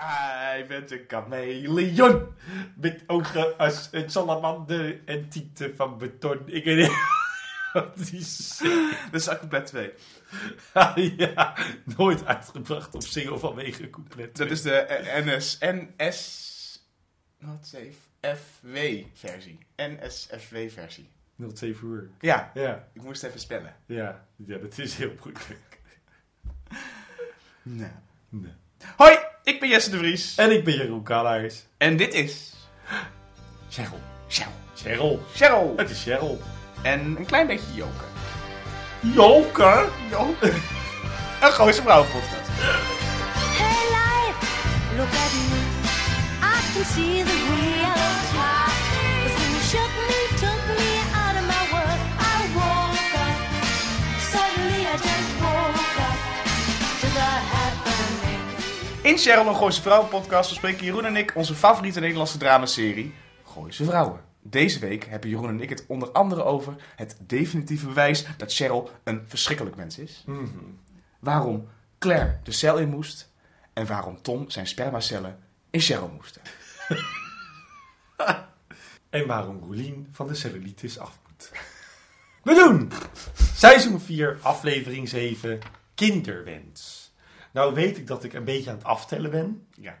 Jij bent een chameleon. Met ogen als een salamander en tieten van beton. Ik weet niet wat die is. Dat is Couplet 2. ja, nooit uitgebracht op single vanwege couplet. Dat is de eh, NS... NS... Wat is FW versie. NSFW versie. 07 uur. Ja, Ja, ik moest even spellen. ja, ja, dat is heel moeilijk. Nee. Nee. Hoi, ik ben Jesse de Vries. En ik ben Jeroen Kalaars. En dit is... Cheryl. Cheryl. Cheryl. Cheryl. Het is Cheryl. En een klein beetje Joker. Joker? Joker. Een Gooise Vrouwenpodcast. Hey life, look at me. I can see In Cheryl een Gooise Vrouwenpodcast bespreken Jeroen en ik onze favoriete Nederlandse dramaserie Gooise Vrouwen. Deze week hebben Jeroen en ik het onder andere over het definitieve bewijs dat Cheryl een verschrikkelijk mens is. Waarom Claire de cel in moest. En waarom Tom zijn spermacellen in Cheryl moesten. En waarom Roelien van de cellulitis af moet. We doen seizoen 4, aflevering 7, kinderwens. Nou weet ik dat ik een beetje aan het aftellen ben. Ja.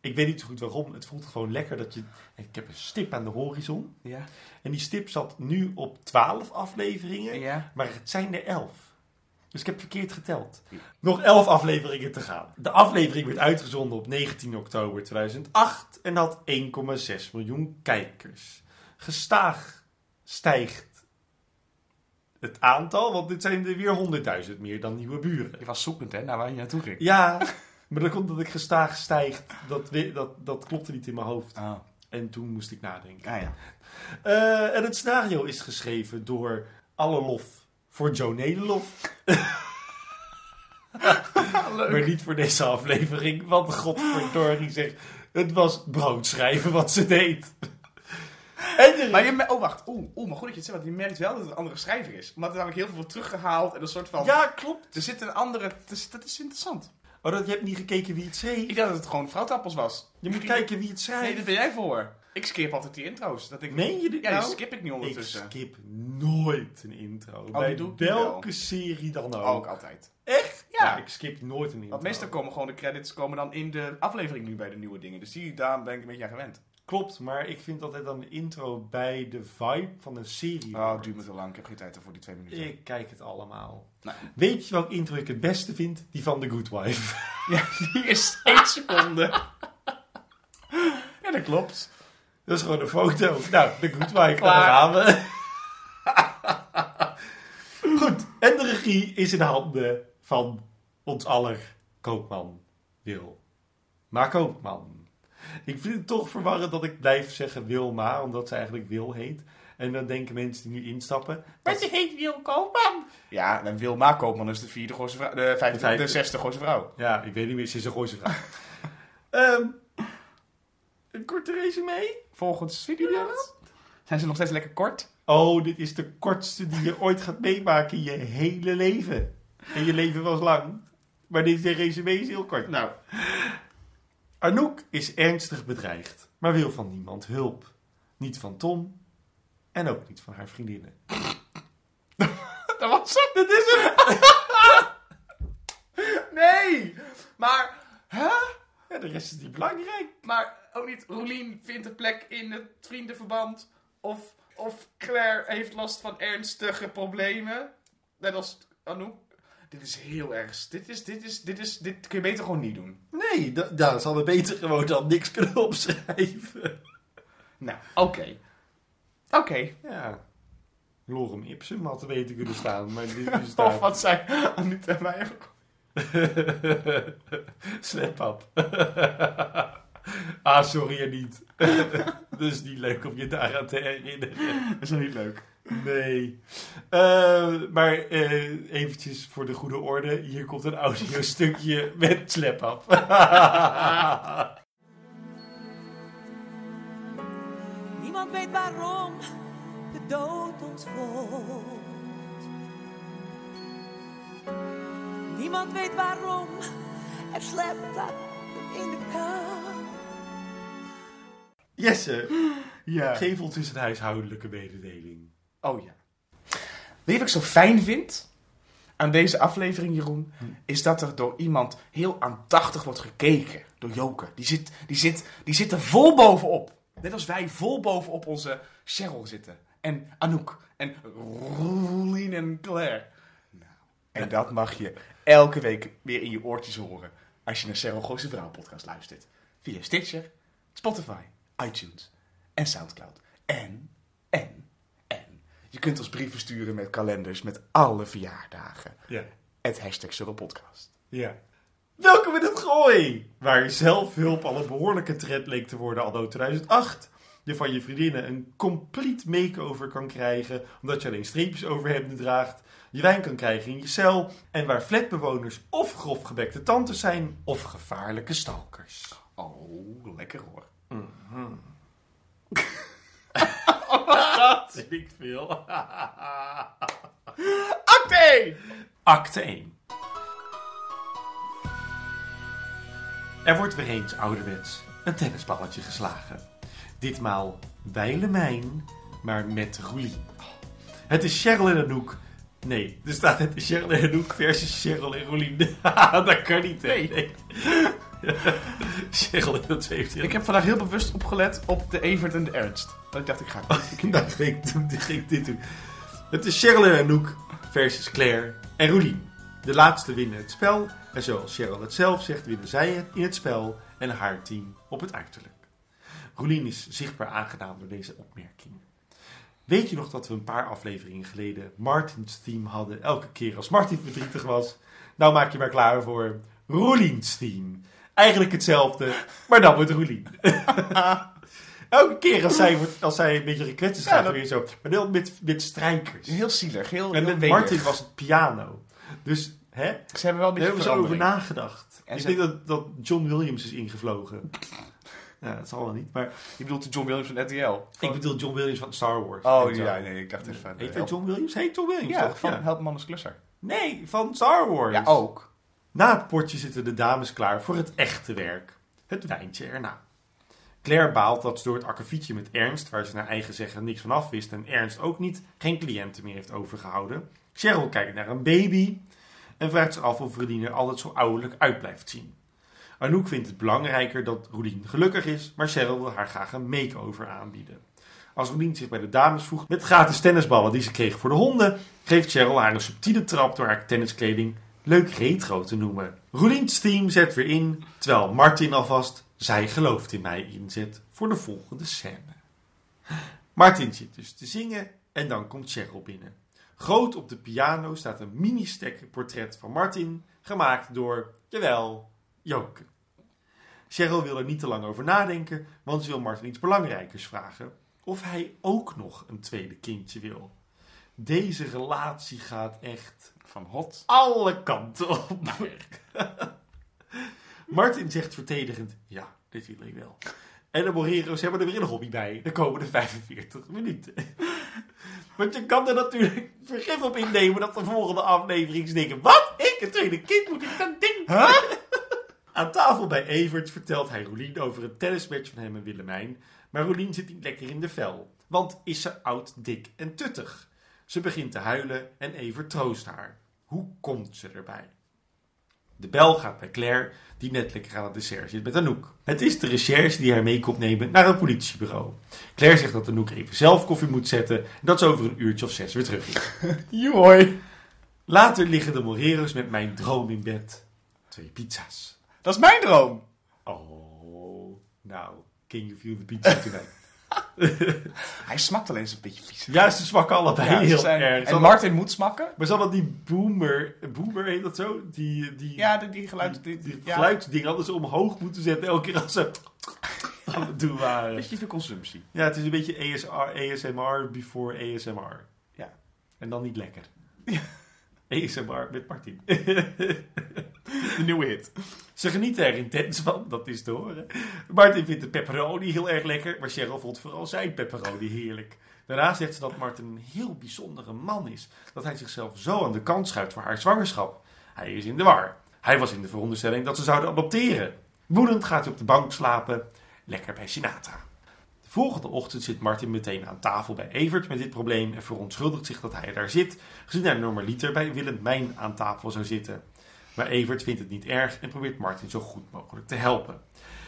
Ik weet niet zo goed waarom. Het voelt gewoon lekker dat je... Ik heb een stip aan de horizon. Ja. En die stip zat nu op 12 afleveringen. Ja. Maar het zijn er 11. Dus ik heb verkeerd geteld. Nog 11 afleveringen te gaan. De aflevering werd uitgezonden op 19 oktober 2008 en had 1,6 miljoen kijkers. Gestaag stijgt het aantal, want dit zijn er weer 100.000 meer dan nieuwe buren. Je was zoekend hè, naar waar je naartoe ging. Ja, maar dat komt dat ik gestaag stijgt. Dat, dat, dat klopte niet in mijn hoofd. Oh. En toen moest ik nadenken. Ah ja. Eh, en het scenario is geschreven door alle lof voor Joe Nederlof. Maar niet voor deze aflevering, want godverdorie zegt... Het was broodschrijven wat ze deed. Maar je me- oh wacht, oeh, oeh, maar goed dat je het zegt, want je merkt wel dat het een andere schrijver is. Omdat er namelijk heel veel wordt teruggehaald en een soort van... Ja, klopt. Er zit een andere, dat is, dat is interessant. Oh, dat, je hebt niet gekeken wie het schreef. Ik dacht dat het gewoon vrouwtappels was. Je moet kijken wie het Nee, schrijft. dat ben jij voor. Ik skip altijd die intro's. Dat ik... Meen je dit Ja, nou? die skip ik nu Ik ondertussen. skip nooit een intro. Bij doe ik nu welke wel. serie dan ook. Ook altijd. Echt? Ja. ik skip nooit een intro. Want meestal komen gewoon de credits komen dan in de aflevering nu bij de nieuwe dingen. Dus die, daar ben ik een beetje aan gewend. Klopt, maar ik vind altijd dan de intro bij de vibe van een serie. Oh, duurt me te lang. Ik heb geen tijd voor die twee minuten. Ik kijk het allemaal. Nou. Weet je welk intro ik het beste vind? Die van The Good Wife. Ja, die is één seconde. ja, dat klopt. Dat is gewoon een foto. Nou, The Good Wife, daar gaan we. Goed, en de regie is in handen van ons aller koopman Wil. Maar koopman. Ik vind het toch verwarrend dat ik blijf zeggen Wilma, omdat ze eigenlijk Wil heet. En dan denken mensen die nu instappen, maar ze heet Wil Koopman. Ja, en Wilma Koopman is de vierde Gooise vrouw. De, vijfde, De vijfde. de zesde Gooise vrouw. Ja, ik weet niet meer, ze is een Gooise vrouw. Ehm, een korte resume? Volgens video zijn ze nog steeds lekker kort. Oh, dit is de kortste die je ooit gaat meemaken in je hele leven. En je leven was lang. Maar deze resume is heel kort. Nou, Anouk is ernstig bedreigd, maar wil van niemand hulp. Niet van Tom en ook niet van haar vriendinnen. dat was het. Dat is het. nee, maar... Huh? Ja, de rest is niet belangrijk. Maar ook niet, Roelien vindt een plek in het vriendenverband. Of, of Claire heeft last van ernstige problemen. Net als Anouk. Dit is heel erg. Dit, is, dit, is, dit, is, dit kun je beter gewoon niet doen. Nee, da daar zal we beter gewoon dan niks kunnen opschrijven. Nou, oké. Oké. Ja. Lorem ipsum had er beter kunnen staan, maar dit is Of daar... wat zei Anouk en mij ook. Sleppap. ah, sorry niet. Dat is niet leuk om je daaraan te herinneren. Dat is niet leuk. Nee. Eh, maar eh, eventjes voor de goede orde. Hier komt een audiostukje met Sleppap. Niemand weet waarom de dood ons volgt. Niemand weet waarom er slept in de kou. Jesse, Ja. geef ons eens een huishoudelijke mededeling. Oh ja. Weet wat ik zo fijn vind aan deze aflevering, Jeroen? Is dat er door iemand heel aandachtig wordt gekeken. Door Joke. Die zit, die, zit, die zit er vol bovenop. Net als wij vol bovenop onze Cheryl zitten. En Anouk. En Roelien en Claire. Nou, en dat mag je elke week weer in je oortjes horen. Als je naar Cheryl Gooise Vrouw podcast luistert. Via Stitcher, Spotify, iTunes en Soundcloud. En, en. Je kunt ons brieven sturen met kalenders met alle verjaardagen. Ja. Het hashtag Surrelpodcast. Ja. Welkom in het gooi! Waar zelfhulp al een behoorlijke trend leek te worden anno 2008. Je van je vriendinnen een complete makeover kan krijgen, omdat je alleen streepjes overhemden draagt. Je wijn kan krijgen in je cel. En waar flatbewoners of grofgebekte tantes zijn, of gevaarlijke stalkers. Oh, lekker hoor. Dat veel. Acte! Acte 1. Er wordt weer eens ouderwets een tennisballetje geslagen. Ditmaal bij Lemijn, maar met Roelien. Het is Cheryl en Anouk. Nee, er staat het Cheryl en Anouk versus Cheryl en Roelien. dat kan niet, hè? Nee. Cheryl en dat Ik heb vandaag heel bewust opgelet op de Evert en de Ernst. Dat ik dacht, ik ga het niet ging ik, doen- ging ik dit doen. Het is Cheryl en Anouk versus Claire en Roelien. De laatste winnen het spel. En zoals Cheryl het zelf zegt, winnen zij het in het spel en haar team op het uiterlijk. Roelien is zichtbaar aangedaan door deze opmerking. Weet je nog dat we een paar afleveringen geleden Martins team hadden elke keer als Martin verdrietig was? Nou maak je maar klaar voor Roeliens team. Eigenlijk hetzelfde, maar dan met Roelien. Elke keer als zij, wordt, als zij een beetje gekwetst is, Ja, gaat dat- er weer zo. Maar dan met, met strijkers. Heel zielig, heel, En heel. Martin was het piano. Dus, hè? Ze hebben wel een beetje over nagedacht. En ik ze- denk dat, dat John Williams is ingevlogen. ja, dat zal wel niet. Maar Je bedoelt de John Williams van RTL? ik bedoel John Williams van Star Wars. Oh ja, nee, ik dacht even... Heet hij John Williams? Heet John Williams Ja, toch? van Help Mannes Klusser. Nee, van Star Wars. Ja, ook. Na het potje zitten de dames klaar voor het echte werk. Het wijntje erna. Claire baalt dat ze door het akkefietje met Ernst, waar ze naar eigen zeggen niks van af wist en Ernst ook niet, geen cliënten meer heeft overgehouden. Cheryl kijkt naar een baby en vraagt zich af of Roelien er altijd zo ouderlijk uit blijft zien. Anouk vindt het belangrijker dat Roelien gelukkig is, maar Cheryl wil haar graag een makeover aanbieden. Als Roelien zich bij de dames voegt met gratis tennisballen die ze kreeg voor de honden, geeft Cheryl haar een subtiele trap door haar tenniskleding leuk retro te noemen. Roeliens team zet weer in, terwijl Martin alvast zij gelooft in mij inzet voor de volgende scène. Martin zit dus te zingen en dan komt Cheryl binnen. Groot op de piano staat een mini-stek portret van Martin, gemaakt door, jawel, Joke. Cheryl wil er niet te lang over nadenken, want ze wil Martin iets belangrijkers vragen. Of hij ook nog een tweede kindje wil. Deze relatie gaat echt Van Hot. alle kanten op. Martin zegt verdedigend, ja, dit wil ik wel. En de Morero's hebben er weer een hobby bij, de komende 45 minuten. Want je kan er natuurlijk vergif op innemen dat de volgende aflevering denken, wat? Ik, een tweede kind, moet ik dat ding? Aan tafel bij Evert vertelt hij Roelien over een tennismatch van hem en Willemijn. Maar Roelien zit niet lekker in de vel, want is ze oud, dik en tuttig. Ze begint te huilen en Evert troost haar. Hoe komt ze erbij? De bel gaat bij Claire, die net lekker aan het dessert zit met Anouk. Het is de recherche die haar mee komt nemen naar het politiebureau. Claire zegt dat Anouk even zelf koffie moet zetten en dat ze over een uurtje of zes weer terug is. Joei. Later liggen de Morero's met mijn droom in bed. Twee pizza's. Dat is mijn droom. Oh, nou, can you feel the pizza tonight? Hij smakt alleen eens een beetje vies. ja, ze smakken allebei Ja, heel zijn- erg. En Zal Martin moet smakken. Maar zal dat die boomer, boomer heet dat zo? Die, die, Ja, die, die geluid... die, Die, die ja, hadden ze omhoog moeten zetten elke keer als ze doen waren. Beetje veel consumptie. Ja, het is een beetje ASR, ASMR before ASMR. Ja. En dan niet lekker. ASMR met Martin. De nieuwe hit. Ze genieten er intens van, dat is te horen. Martin vindt de pepperoni heel erg lekker, maar Cheryl vond vooral zijn pepperoni heerlijk. Daarna zegt ze dat Martin een heel bijzondere man is. Dat hij zichzelf zo aan de kant schuift voor haar zwangerschap. Hij is in de war. Hij was in de veronderstelling dat ze zouden adopteren. Woedend gaat hij op de bank slapen, lekker bij Sinatra. Volgende ochtend zit Martin meteen aan tafel bij Evert met dit probleem en verontschuldigt zich dat hij daar zit, gezien hij normaliter bij Willem Mijn aan tafel zou zitten. Maar Evert vindt het niet erg en probeert Martin zo goed mogelijk te helpen.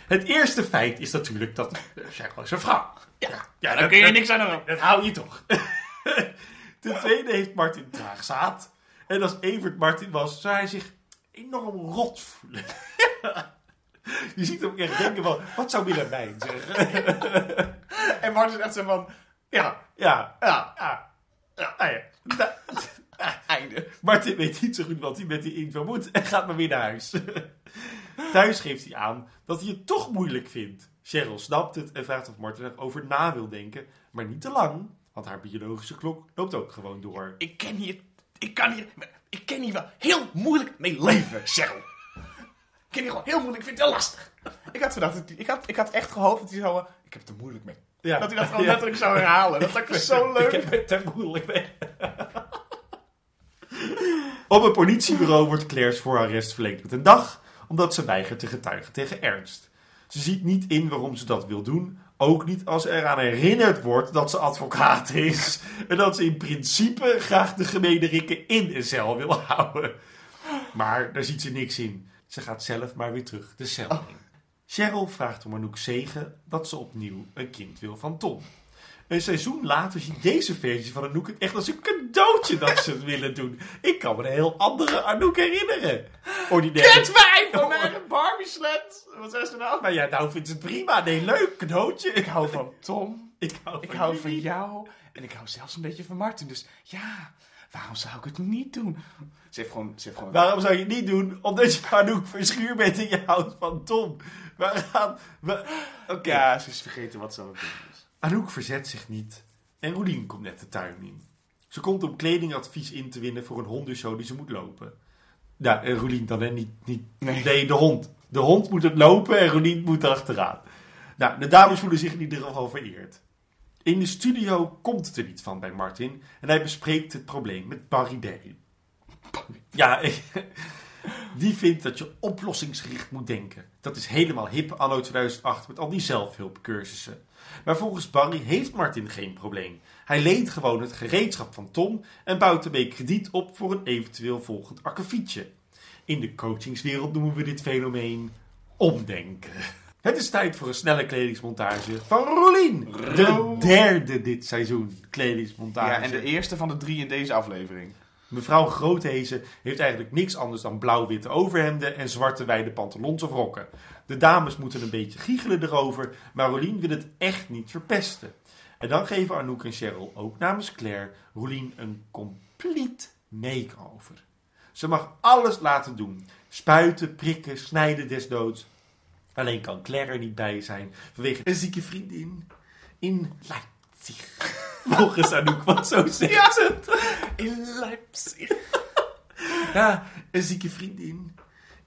Het eerste feit is natuurlijk dat uh, Cheryl is een vrouw. Ja, ja Daar kun je niks aan doen. dat hou je toch. Ten tweede heeft Martin traagzaad. En als Evert Martin was, zou hij zich enorm rot voelen. Je ziet hem echt denken van, wat zou Willemijn zeggen? En Martin is echt zo van, Ja, ja, ja, ja. ja, nou ja. Da- einde. Martin weet niet zo goed wat hij met die info moet en gaat maar weer naar huis. Thuis geeft hij aan dat hij het toch moeilijk vindt. Cheryl snapt het en vraagt of Martin erover na wil denken, maar niet te lang, want haar biologische klok loopt ook gewoon door. Ik ken hier, ik kan hier, ik ken hier wel heel moeilijk mee leven, Cheryl. Ik ken hier gewoon heel moeilijk, ik vind het heel lastig. Ik had, gedacht, dat hij- ik had, ik had echt gehoopt dat hij zo, eh, ik heb het er moeilijk mee. Ja. Dat hij dat gewoon Ja. letterlijk zou herhalen. Dat ik zo leuk. Ik heb het er moeilijk mee. Op een politiebureau wordt Claire's voorarrest verlengd met een dag, omdat ze weigert te getuigen tegen Ernst. Ze ziet niet in waarom ze dat wil doen, ook niet als er aan herinnerd wordt dat ze advocaat is en dat ze in principe graag de gemene rikken in een cel wil houden. Maar daar ziet ze niks in. Ze gaat zelf maar weer terug de cel in. Cheryl vraagt om Anouk zegen dat ze opnieuw een kind wil van Tom. Een seizoen later ziet deze versie van Anouk het echt als een cadeautje dat ze het willen doen. Ik kan me een heel andere Anouk herinneren. Ordinaire... Van naar een Barbie sled. Wat is er nou? Maar ja, nou vindt ze het prima. Nee, leuk, cadeautje. Ik hou van Tom. Ik hou Ik van hou jullie. van jou. En ik hou zelfs een beetje van Martin. Dus ja, waarom zou ik het niet doen? Ze heeft gewoon... Ze heeft gewoon Waarom zou je het niet doen? Omdat je Anouk verschuur bent en je houdt van Tom. Waaraan... wa- Oké. Ja, ze is vergeten wat ze aan het doen is. Anouk verzet zich niet. En Roelien komt net de tuin in. Ze komt om kledingadvies in te winnen voor een hondenshow die ze moet lopen. Nou, en dan hè, niet, niet... Nee. Nee, de hond. De hond moet het lopen en Roelien moet erachteraan. Nou, de dames voelen zich in ieder geval vereerd. In de studio komt het er niet van bij Martin. En hij bespreekt het probleem met Barry Day. Ja, die vindt dat je oplossingsgericht moet denken. Dat is helemaal hip anno 2008 met al die zelfhulpcursussen. Maar volgens Barry heeft Martin geen probleem. Hij leent gewoon het gereedschap van Tom en bouwt ermee krediet op voor een eventueel volgend akkefietje. In de coachingswereld noemen we dit fenomeen omdenken. Het is tijd voor een snelle kledingsmontage van Rolien. De derde dit seizoen kledingsmontage. Ja, en de eerste van de drie in deze aflevering. Mevrouw Groothezen heeft eigenlijk niks anders dan blauw-witte overhemden en zwarte wijde pantalons of rokken. De dames moeten een beetje giechelen erover, maar Rolien wil het echt niet verpesten. En dan geven Anouk en Cheryl ook namens Claire Rolien een compleet make-over. Ze mag alles laten doen. Spuiten, prikken, snijden desdoods. Alleen kan Claire er niet bij zijn vanwege een zieke vriendin in Leipzig. Volgens Anouk, want zo zegt ze het. In Leipzig. Ja, een zieke vriendin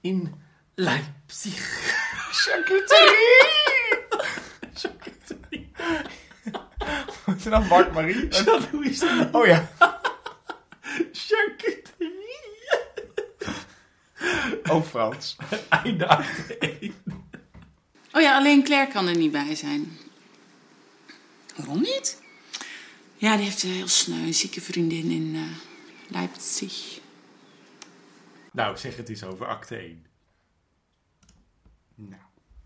in Leipzig. Charcuterie! Wat is nou Mark Marie? Jean-Louis Oh ja. Charcuterie. Oh Frans. Einde acte één. Oh ja, alleen Claire kan er niet bij zijn. Waarom niet? Ja, die heeft een heel sneu een zieke vriendin in eh, Leipzig. Nou, zeg het eens over acte 1. Nou,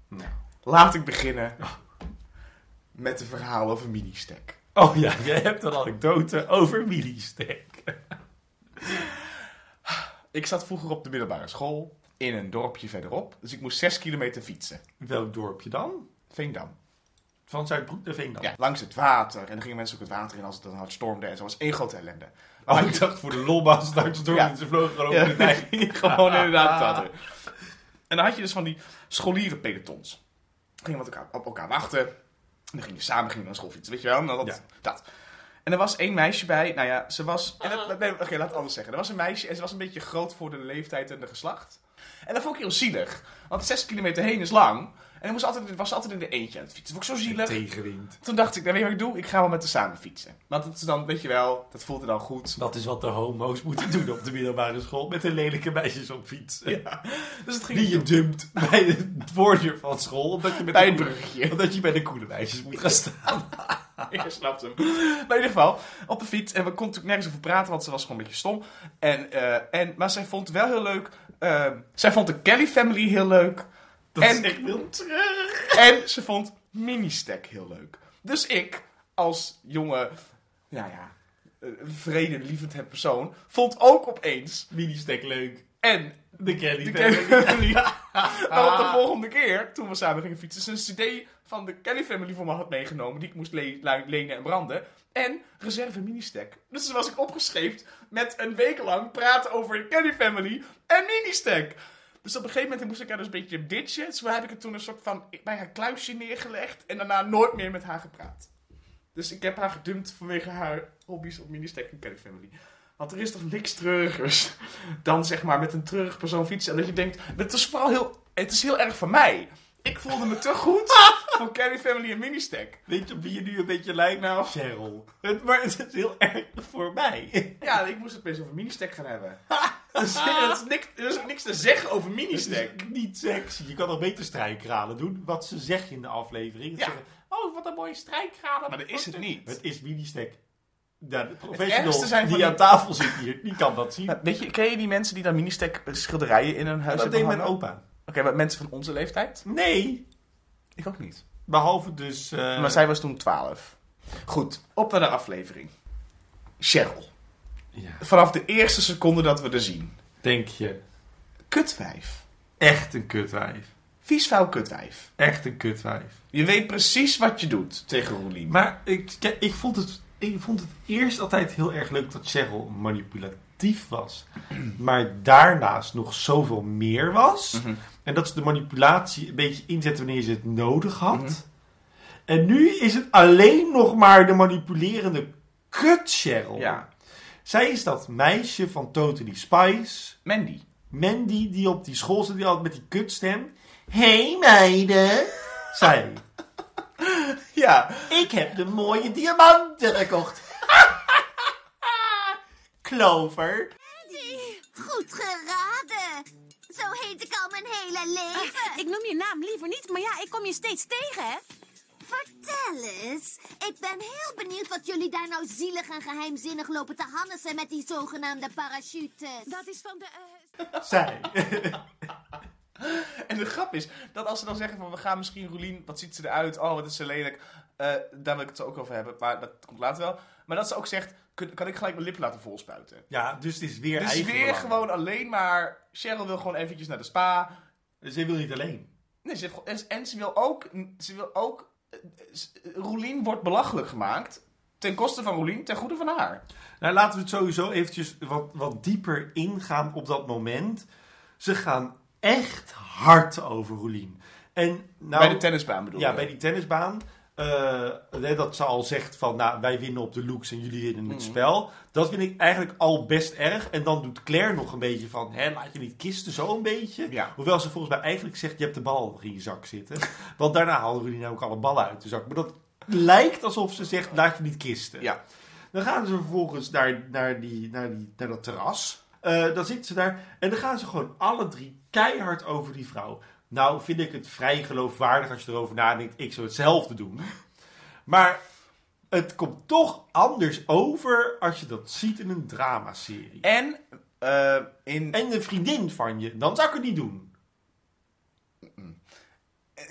Nou. laat ik beginnen met een verhaal over mini-stack. Oh ja, je hebt een anekdote over Willy-Stek. Ik zat vroeger op de middelbare school in een dorpje verderop. Dus ik moest zes kilometer fietsen. Welk dorpje dan? Veendam. Van Zuidbroek naar Veendam. Ja, langs het water. En dan gingen mensen ook het water in als het dan hard stormde. En zo was één grote ellende. Oh, ik dacht voor de lolbaas naar het Ja. en ze vlogen gewoon Ja, over de dijk. gewoon inderdaad het water. En dan had je dus van die scholierenpelotons. Gingen wat elkaar, op elkaar wachten. En dan gingen samen gingen naar school fietsen, weet je wel? Nou, dat, Ja. dat. En er was één meisje bij, nou ja, ze was... Nee, oké, laat het anders zeggen. Er was een meisje en ze was een beetje groot voor de leeftijd en de geslacht. En dat vond ik heel zielig. Want zes kilometer heen is lang. En dan moest altijd, was altijd in de eentje aan het fietsen. Dat vond ik zo zielig. Tegenwind. Toen dacht ik, nou, weet je wat ik doe? Ik ga wel met haar samen fietsen. Want het is dan, weet je wel, dat voelt er dan goed. Dat is wat de homo's moeten doen op de middelbare school. Met de lelijke meisjes op fiets. Ja. Dus het ging Die je dumpt bij de voordeur van school. Omdat je, met bij de het omdat je bij de coole meisjes moet gaan staan. Je snapt hem. Maar in ieder geval, op de fiets. En we konden natuurlijk nergens over praten, want ze was gewoon een beetje stom. En, eh, en, maar zij vond het wel heel leuk. Eh, zij vond de Kelly Family heel leuk. Dat En- is echt heel terug. En ze vond Mini-Stack heel leuk. Dus ik, als jonge, ja ja, eh, vredelievend persoon, vond ook opeens Mini-stack leuk. En De Kelly de Family. Op de volgende keer, toen we samen gingen fietsen, ze een cd van de Kelly Family voor me had meegenomen, die ik moest le- le- lenen en branden. En reserve mini-stack. Dus toen was ik opgescheept met een week lang praten over de Kelly Family en mini-stack. Dus op een gegeven moment moest ik haar dus een beetje ditchen. Dus heb ik het toen een soort van bij haar kluisje neergelegd. En daarna nooit meer met haar gepraat. Dus ik heb haar gedumpt vanwege haar hobby's op mini-stack en Kelly Family. Want er is toch niks treurigers dan zeg maar met een treurig persoon fietsen. En dat je denkt, het is vooral heel, het is heel erg voor mij. Ik voelde me te goed voor Kelly Family en Mini-stack. Weet je op wie je nu een beetje lijkt? Nou. Cheryl. Het, maar het is heel erg voor mij. Ja, ik moest het best over Mini-stack gaan hebben. Dus, er, is niks, er is ook niks te zeggen over Mini-stack. is niet sexy. Je kan nog beter strijkraden doen. Wat ze zeggen in de aflevering. Ja. Zeggen, oh, wat een mooie strijkraden. Maar dat is het niet. Het is mini-stack. Ja, de professional zijn die die- aan tafel zit hier, die kan dat zien. Nou, weet je, ken je die mensen die dan Mini-stack schilderijen in hun huis dat hebben deed mijn opa. Oké, maar mensen van onze leeftijd? Nee. Ik ook niet. Behalve dus... eh, maar zij was toen 12. Goed, op naar de aflevering. Cheryl. ja, Vanaf de eerste seconde dat we er zien. denk je. Kutwijf. Echt een kutwijf. Viesvuil kutwijf. Echt een kutwijf. Je weet precies wat je doet tegen Roelien. Maar ik, ik, vond het, ik vond het eerst altijd heel erg leuk dat Cheryl manipulatief was. Maar daarnaast nog zoveel meer was. Mhm. En dat ze de manipulatie een beetje inzette wanneer ze het nodig had. Mhm. En nu is het alleen nog maar de manipulerende kut Cheryl. Ja. Zij is dat meisje van Totally Spice. Mandy. Mandy die op die school zit, die altijd met die kutstem. Hey meiden. Zij. Ja. Ik heb de mooie diamanten gekocht. Clover. Goed geraden. Zo heet ik al mijn hele leven. Ik noem je naam liever niet, maar ja, ik kom je steeds tegen, hè? Vertel eens. Ik ben heel benieuwd wat jullie daar nou zielig en geheimzinnig lopen te hannissen met die zogenaamde parachutes. Dat is van de... eh, Zij. En de grap is dat als ze dan zeggen van we gaan misschien Roelien, wat ziet ze eruit? Oh, wat is ze lelijk. Eh, daar wil ik het zo ook over hebben, maar dat komt later wel. Maar dat ze ook zegt, kun- kan ik gelijk mijn lippen laten volspuiten. Ja, dus het is weer Dus weer gewoon alleen maar, Cheryl wil gewoon eventjes naar de spa. Ze wil niet alleen. Nee, ze heeft, en, ze wil ook, ze wil ook, eh, Roelien wordt belachelijk gemaakt. Ten koste van Roelien, ten goede van haar. Nou, laten we het sowieso eventjes wat, wat dieper ingaan op dat moment. Ze gaan echt hard over Roelien. En nou, Bij de tennisbaan bedoel Ja, je? bij die tennisbaan. eh, dat ze al zegt van, nou, wij winnen op de looks en jullie winnen Mhm. het spel. Dat vind ik eigenlijk al best erg. En dan doet Claire nog een beetje van, hè, laat je niet kisten, zo een beetje. Ja. Hoewel ze volgens mij eigenlijk zegt, je hebt de bal nog in je zak zitten. Want daarna haalde Roelien ook alle ballen uit de zak. Maar dat lijkt alsof ze zegt, laat je niet kisten. Ja. Dan gaan ze vervolgens naar, naar, die, naar, die, naar dat terras. Eh, dan zitten ze daar en dan gaan ze gewoon alle drie keihard over die vrouw. Nou vind ik het vrij geloofwaardig als je erover nadenkt. Ik zou hetzelfde doen. Maar het komt toch anders over als je dat ziet in een dramaserie. En eh, in... En een vriendin van je, dan zou ik het niet doen.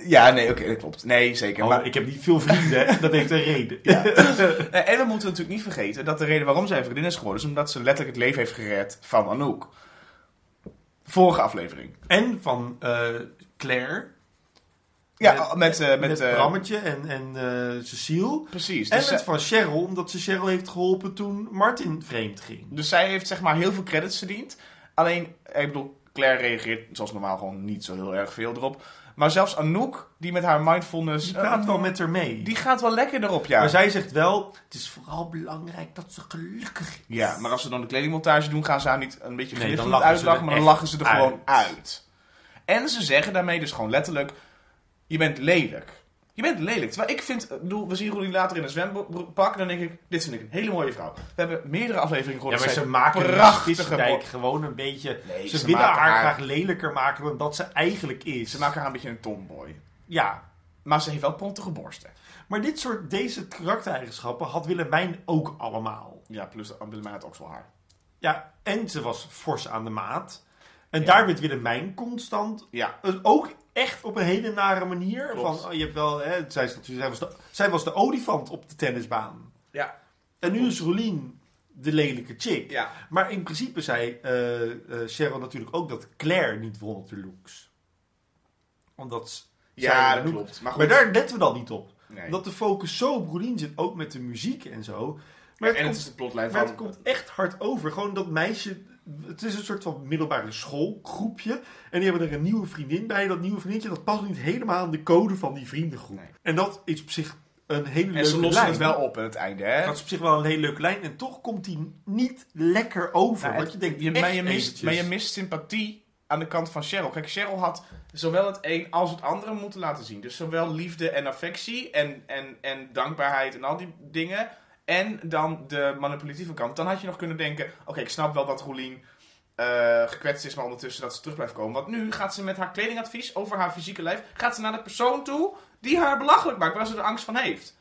Ja, nee, oké, dat klopt. Nee, zeker. Oh, maar, ik heb niet veel vrienden, dat heeft een reden. Eh, en we moeten natuurlijk niet vergeten dat de reden waarom zij vriendin is geworden... is omdat ze letterlijk het leven heeft gered van Anouk. Vorige aflevering. En van eh, Claire, Ja, Met- met... met, met, met eh, Brammetje en, en eh, Cecile. Precies. En Dus, zij- van Cheryl, omdat ze Cheryl heeft geholpen toen Martin vreemd ging. dus zij heeft zeg maar heel veel credits verdiend. Alleen, ik bedoel, Claire reageert zoals normaal gewoon niet zo heel erg veel erop. Maar zelfs Anouk, die met haar mindfulness... Die praat eh, wel met haar mee. Die gaat wel lekker erop, ja. Maar zij zegt wel, het is vooral belangrijk dat ze gelukkig is. Ja, maar als ze dan de kledingmontage doen, gaan ze haar niet een beetje Nee, ze uitlachen, maar dan lachen ze er gewoon uit. uit. En ze zeggen daarmee dus gewoon letterlijk... je bent lelijk. Je bent lelijk. Terwijl ik vind, bedoel, we zien Roelien later in een en dan denk ik, dit vind ik een hele mooie vrouw. We hebben meerdere afleveringen gehoord. Ja, maar ze maken prachtige gewoon een beetje... Nee, ze, ze willen haar, haar- graag lelijker maken dan dat ze eigenlijk is. Ze maken haar een beetje een tomboy. Ja, Maar ze heeft wel pontige borsten. maar dit soort, deze karaktereigenschappen had Willemijn ook allemaal. Ja, plus Willemijn had ook zo haar. Ja, en ze was fors aan de maat. En daar werd Willemijn constant Ja. Dus ook echt op een hele nare manier. Klopt. Van, oh, je hebt wel, hè, zij, zij, was de, zij was de olifant op de tennisbaan. Ja. En nu is Rolien de lelijke chick. Ja. Maar in principe zei eh, Cheryl natuurlijk ook dat Claire niet won op de looks. Omdat Ja, dat klopt. Maar. Maar daar letten we dan niet op. Nee. Dat de focus zo op Rolien zit, ook met de muziek en zo. Maar het, en het komt, is de plotlijn maar van... het komt echt hard over. Gewoon dat meisje. Het is een soort van middelbare schoolgroepje. En die hebben er een nieuwe vriendin bij. Dat nieuwe vriendje dat past niet helemaal aan de code van die vriendengroep. Nee. En dat is op zich een hele leuke En ze lossen lijn. het wel op aan het einde, hè? Dat is op zich wel een hele leuke lijn. En toch komt die niet lekker over. Nou, want je denkt, je, maar, je mist, maar je mist sympathie aan de kant van Cheryl. Kijk, Cheryl had zowel het een als het andere moeten laten zien. Dus zowel liefde en affectie en, en, en dankbaarheid en al die dingen. En dan de manipulatieve kant. Dan had je nog kunnen denken, oké, ik snap wel dat Roelien eh, gekwetst is, maar ondertussen dat ze terug blijft komen. Want nu gaat ze met haar kledingadvies over haar fysieke lijf, gaat ze naar de persoon toe die haar belachelijk maakt, waar ze er angst van heeft.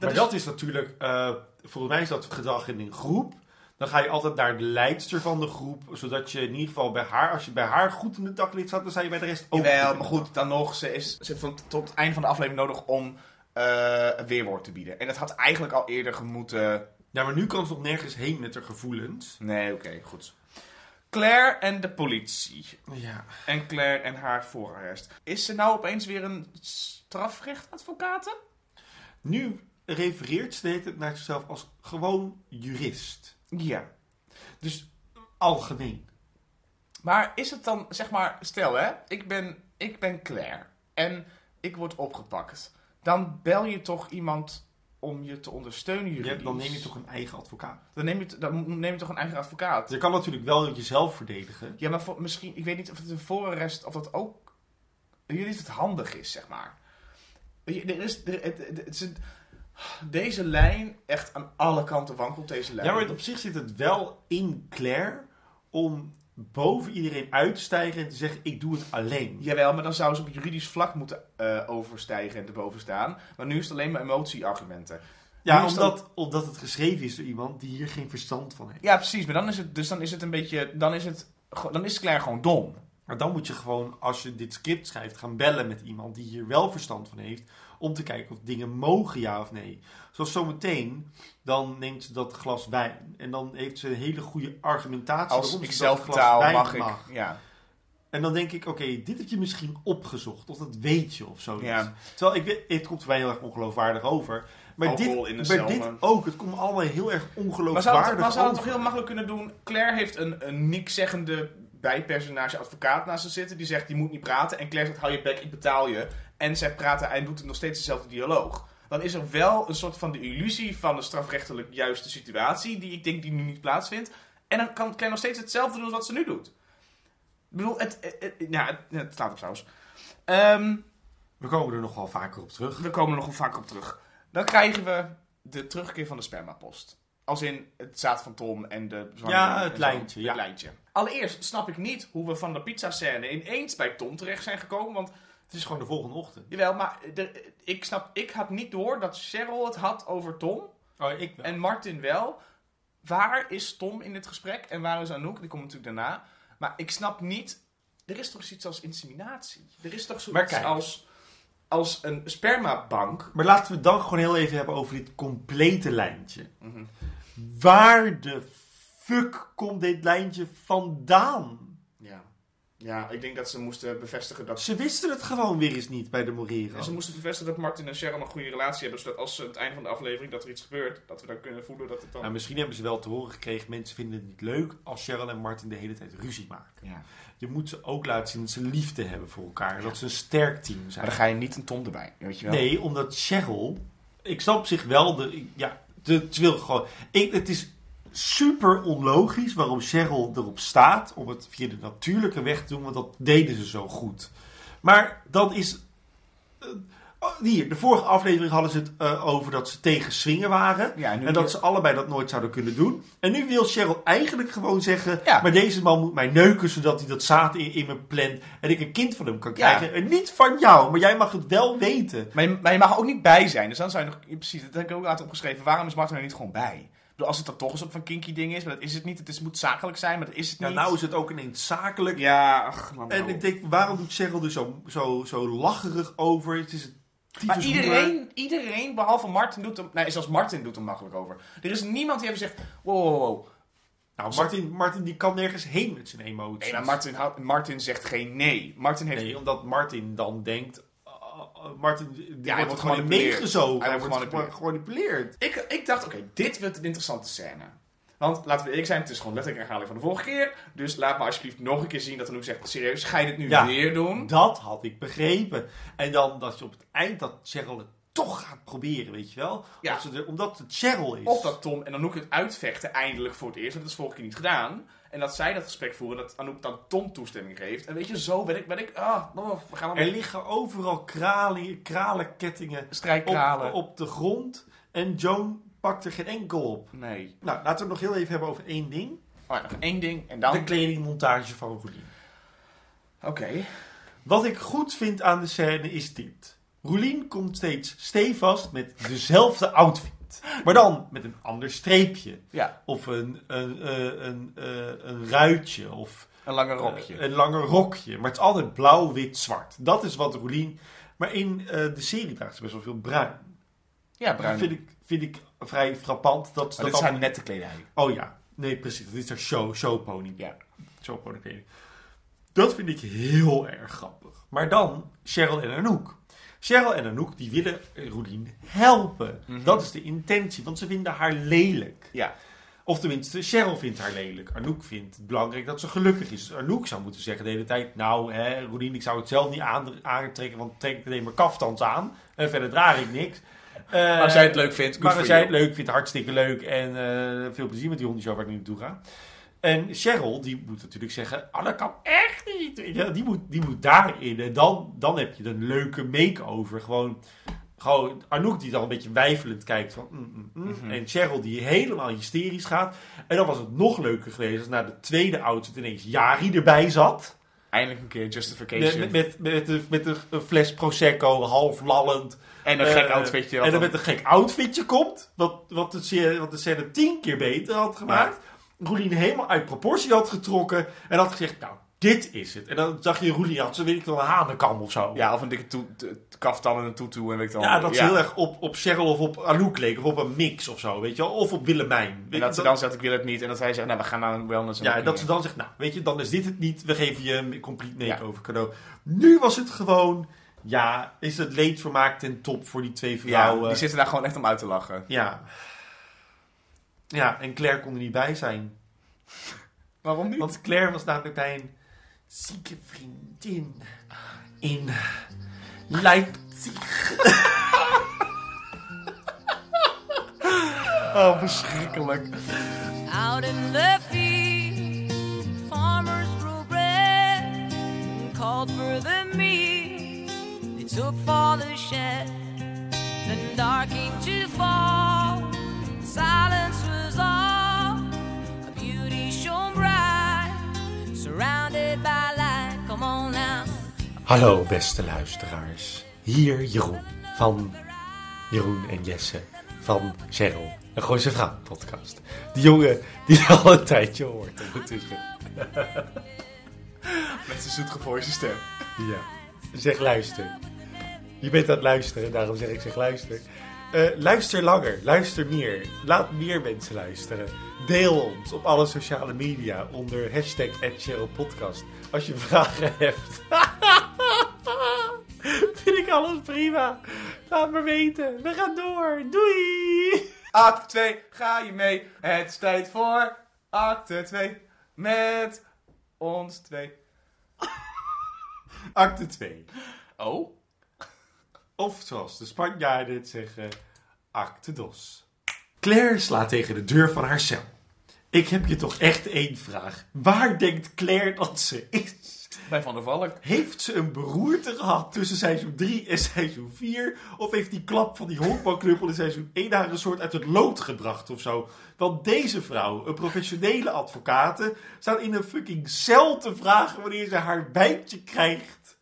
maar is- dat is natuurlijk, eh, volgens mij is dat gedrag in een groep. Dan ga je altijd naar de leidster van de groep. Zodat je in ieder geval bij haar, als je bij haar goed in het daglicht staat, dan sta je bij de rest ook Jawel, maar goed, dan nog, ze, is, ze heeft tot het einde van de aflevering nodig om eh, een weerwoord te bieden. En dat had eigenlijk al eerder gemoeten. Ja, maar nu kan ze nog nergens heen met haar gevoelens. Nee, oké, goed. Claire en de politie. Ja. En Claire en haar voorarrest. Is ze nou opeens weer een strafrechtadvocate? Nu refereert ze tijd naar zichzelf als gewoon jurist. Ja. Dus algemeen. Maar is het dan, zeg maar, stel hè, ik ben, ik ben Claire en ik word opgepakt. Dan bel je toch iemand om je te ondersteunen Ja, juridisch? dan neem je toch een eigen advocaat. Dan neem je, dan neem je toch een eigen advocaat? Je kan natuurlijk wel jezelf verdedigen. Ja, maar voor, misschien, ik weet niet of het een voorarrest, of dat ook, ik weet niet of het handig is, zeg maar. Er is, er, het, is een- deze lijn, echt aan alle kanten wankelt deze lijn. Ja, maar op zich zit het wel in Claire om boven iedereen uit te stijgen en te zeggen: ik doe het alleen. Jawel, maar dan zou ze op juridisch vlak moeten eh, overstijgen en erboven staan. Maar nu is het alleen maar emotieargumenten. Ja, Nu omdat, omdat het geschreven is door iemand die hier geen verstand van heeft. Ja, precies. Maar dan is het, dus dan is het een beetje, dan is het, dan is Claire gewoon dom. Maar dan moet je gewoon, als je dit script schrijft, gaan bellen met iemand die hier wel verstand van heeft. Om te kijken of dingen mogen, ja of nee. Zoals zometeen, dan neemt ze dat glas wijn. En dan heeft ze een hele goede argumentatie. Als waarom ik ze zelf dat glas betaal, wijn mag ik. Ja. En dan denk ik, oké, dit heb je misschien opgezocht. Of dat weet je of zo. Ja. Terwijl ik weet, het komt voor mij heel erg ongeloofwaardig over. Maar, Alcohol dit, in de maar cel, dit ook. Het komt allemaal heel erg Maar zou, ongeloofwaardig het, maar zou het over. toch heel makkelijk kunnen doen? Claire heeft een, een niks-zeggende bijpersonage advocaat naast ze zitten. Die zegt, die moet niet praten. En Claire zegt, hou je bek, ik betaal je. En zij praten en doet nog steeds dezelfde dialoog. Dan is er wel een soort van de illusie van de strafrechtelijk juiste situatie. Die ik denk die nu niet plaatsvindt. En dan kan Claire nog steeds hetzelfde doen als wat ze nu doet. Ik bedoel, het, het, het- het, het staat op trouwens. Ehm, We komen er nog wel vaker op terug. we komen er nog wel vaak op terug. Dan krijgen we de terugkeer van de spermapost. Als in het zaad van Tom en de... Ja, het lijntje, ja. Het lijntje. Allereerst snap ik niet hoe we van de pizzascène ineens bij Tom terecht zijn gekomen. Want, Het is gewoon de volgende ochtend. jawel, maar ik snap... Ik had niet door dat Cheryl het had over Tom. Oh, ik wel. En Martin wel. Waar is Tom in dit gesprek? En waar is Anouk? Die komt natuurlijk daarna. Maar ik snap niet... Er is toch zoiets als inseminatie? Er is toch zoiets kijk. als, als een spermabank... Maar laten we het dan gewoon heel even hebben over dit complete lijntje. Mhm. Waar de fuck komt dit lijntje vandaan? Ja. Ja, ik denk dat ze moesten bevestigen dat... Ze wisten het gewoon weer eens niet bij de En Morero. ze moesten bevestigen dat Martin en Sharon een goede relatie hebben. Zodat als ze aan het einde van de aflevering dat er iets gebeurt, dat we dan kunnen voelen dat het dan... Nou, misschien hebben ze wel te horen gekregen, mensen vinden het niet leuk als Cheryl en Martin de hele tijd ruzie maken. Ja. Je moet ze ook laten zien dat ze liefde hebben voor elkaar. Dat ze een sterk team Maar zijn. dan ga je niet een Tom erbij, weet je wel? Nee, omdat Cheryl... Ik snap op zich wel... De, ja, de, ze wil gewoon... Ik, het is super onlogisch waarom Cheryl erop staat... om het via de natuurlijke weg te doen, want dat deden ze zo goed. Maar dat is oh, hier, de vorige aflevering hadden ze het eh, over dat ze tegen swingen waren. Ja, en dat weer- ze allebei dat nooit zouden kunnen doen. En nu wil Cheryl eigenlijk gewoon zeggen... Ja. maar deze man moet mij neuken zodat hij dat zaad in, in me plant... en ik een kind van hem kan Ja. krijgen. En niet van jou, maar jij mag het wel weten. Maar je, maar je mag ook niet bij zijn. Dus dan zou je nog... Precies, dat heb ik ook laten opgeschreven. Waarom is Martin er niet gewoon bij? Bedoel, als het dan toch een soort van kinky ding is, maar dat is het niet. Het is, moet zakelijk zijn, maar dat is het Ja, niet. nou is het ook ineens zakelijk. Ja, ach, man. En ik denk, waarom doet Cheryl er zo, zo, zo lacherig over? Het is een Maar iedereen, iedereen, behalve Martin, doet er... Nee, zelfs Martin doet er makkelijk over. Er is niemand die even zegt... Wow, wow, wow. Nou, Martin, Martin die kan nergens heen met zijn emoties. Nee, maar Martin, Martin zegt geen nee. Martin heeft... Nee, omdat Martin dan denkt... uh, Martin die wordt wordt gewoon meegezogen. Hij wordt gemanipuleerd. Ik, ik dacht, oké, dit wordt een interessante scène. Want laten we eerlijk zijn, het is gewoon letterlijk een herhaling van de vorige keer. Dus laat me alsjeblieft nog een keer zien dat Anouk zegt, serieus, ga je dit nu Ja. weer doen? Dat had ik begrepen. En dan dat je op het eind dat Cheryl het toch gaat proberen, weet je wel? Ja. Dat ze er, omdat het Cheryl is. Of dat Tom en Anouk het uitvechten eindelijk voor het eerst, want dat is vorige keer niet gedaan. En dat zij dat gesprek voeren, dat Anouk dan Tom toestemming geeft. En weet je, zo ben ik, ben ik, ah, oh, we gaan Er liggen overal kralen, kralenkettingen strijkkralen. op, op de grond. En Joan pakt er geen enkel op. Nee. Nou, laten we het nog heel even hebben over één ding. Oh, ja, nog één ding en dan... De kledingmontage van Roelien. Oké. Wat ik goed vind aan de scène is dit. Roelien komt steeds stevast met dezelfde outfit. Maar dan met een ander streepje. Ja, Of een, een, eh, een, eh, een ruitje. Of een lange rokje. eh, een langer rokje. Maar het is altijd blauw, wit, zwart. Dat is wat Roelien... Maar in de serie draagt ze best wel veel bruin. ja, bruin. Dat vind ik, vind ik vrij frappant. Dat, Maar dat dit is haar nette kledij. Oh ja, nee precies. Dat is haar show, showpony. Ja. Showpony kleding. Dat vind ik heel erg grappig. Maar dan Cheryl en Anouk. Cheryl en Anouk die willen Roelien helpen. Mhm. Dat is de intentie, want ze vinden haar lelijk. Ja. Of tenminste, Cheryl vindt haar lelijk. Anouk vindt het belangrijk dat ze gelukkig is. Anouk zou moeten zeggen de hele tijd... Nou, hè, Roelien, ik zou het zelf niet aan, aantrekken... want trek ik alleen maar kaftans aan. En verder draag ik niks. Eh, Maar als jij het leuk vindt, maar als jij het leuk vindt, hartstikke leuk. En eh, veel plezier met die hondenshow waar ik nu naartoe ga. En Cheryl, die moet natuurlijk zeggen... Oh, dat kan echt niet. Ja, die, moet, die moet daarin. En dan, dan heb je een leuke make-over. Gewoon... Gewoon Anouk die dan een beetje weifelend kijkt van... mm, mm, mm. Mhm. En Cheryl die helemaal hysterisch gaat. En dan was het nog leuker geweest als na de tweede outfit ineens Jari erbij zat. Eindelijk een keer justification. Met, met, met, met, de, met de een fles Prosecco, half lallend. en een gek Eh, outfitje. En dan met een gek outfitje komt. Wat, wat, de, wat de scène tien keer beter had gemaakt. Roelien helemaal uit proportie had getrokken. En had gezegd, nou, dit is het. En dan zag je Roelien had ze weet ik wel een hanenkam of zo. Ja, of een dikke kaftan en een toetoe en weet ik dan. Ja, dat ze heel erg op, op Cheryl of op Anouk leek. Of op een mix of zo, weet je wel. Of op Willemijn. En dat ze dan zegt, ik wil het niet. En dat hij zegt, nou, we gaan naar een wellness. Ja, en dat ze dan zegt, nou, weet je, dan is dit het niet. We geven je een complete makeover cadeau. Nu was het gewoon, ja, is het leedvermaak ten top voor die twee Ja, vrouwen. die zitten daar gewoon echt om uit te lachen. Ja. Ja, en Claire kon er niet bij zijn. Waarom niet? Want Claire was namelijk bij een zieke vriendin in Leipzig. Oh, verschrikkelijk. Out in the field, farmers grew bread and called for the meat. They took for the shed, then darkened to fall. Silence was Hallo beste luisteraars. Hier Jeroen van Jeroen en Jesse van Cheryl. Een Gooise Vrouw podcast. Die jongen die je al een tijdje hoort ondertussen. Met zijn zoetgevoelige stem. Ja. Zeg luister. Je bent aan het luisteren, daarom zeg ik zeg luister. Eh, luister langer, luister meer. Laat meer mensen luisteren. Deel ons op alle sociale media onder hashtag @cherylpodcast. Als je vragen hebt. Vind ik alles prima. Laat me weten. We gaan door. Doei! Acte 2, ga je mee? Het is tijd voor acte 2 met ons twee. Acte 2. Oh? Of zoals de Spanjaarden het zeggen, acte dos. Claire slaat tegen de deur van haar cel. Ik heb je toch echt één vraag. Waar denkt Claire dat ze is? Bij Van der Valk. Heeft ze een beroerte gehad tussen seizoen 3 en seizoen 4? Of heeft die klap van die honkbalknuppel in seizoen 1 haar een soort uit het lood gebracht of zo? Want deze vrouw, een professionele advocate, staat in een fucking cel te vragen wanneer ze haar wijntje krijgt.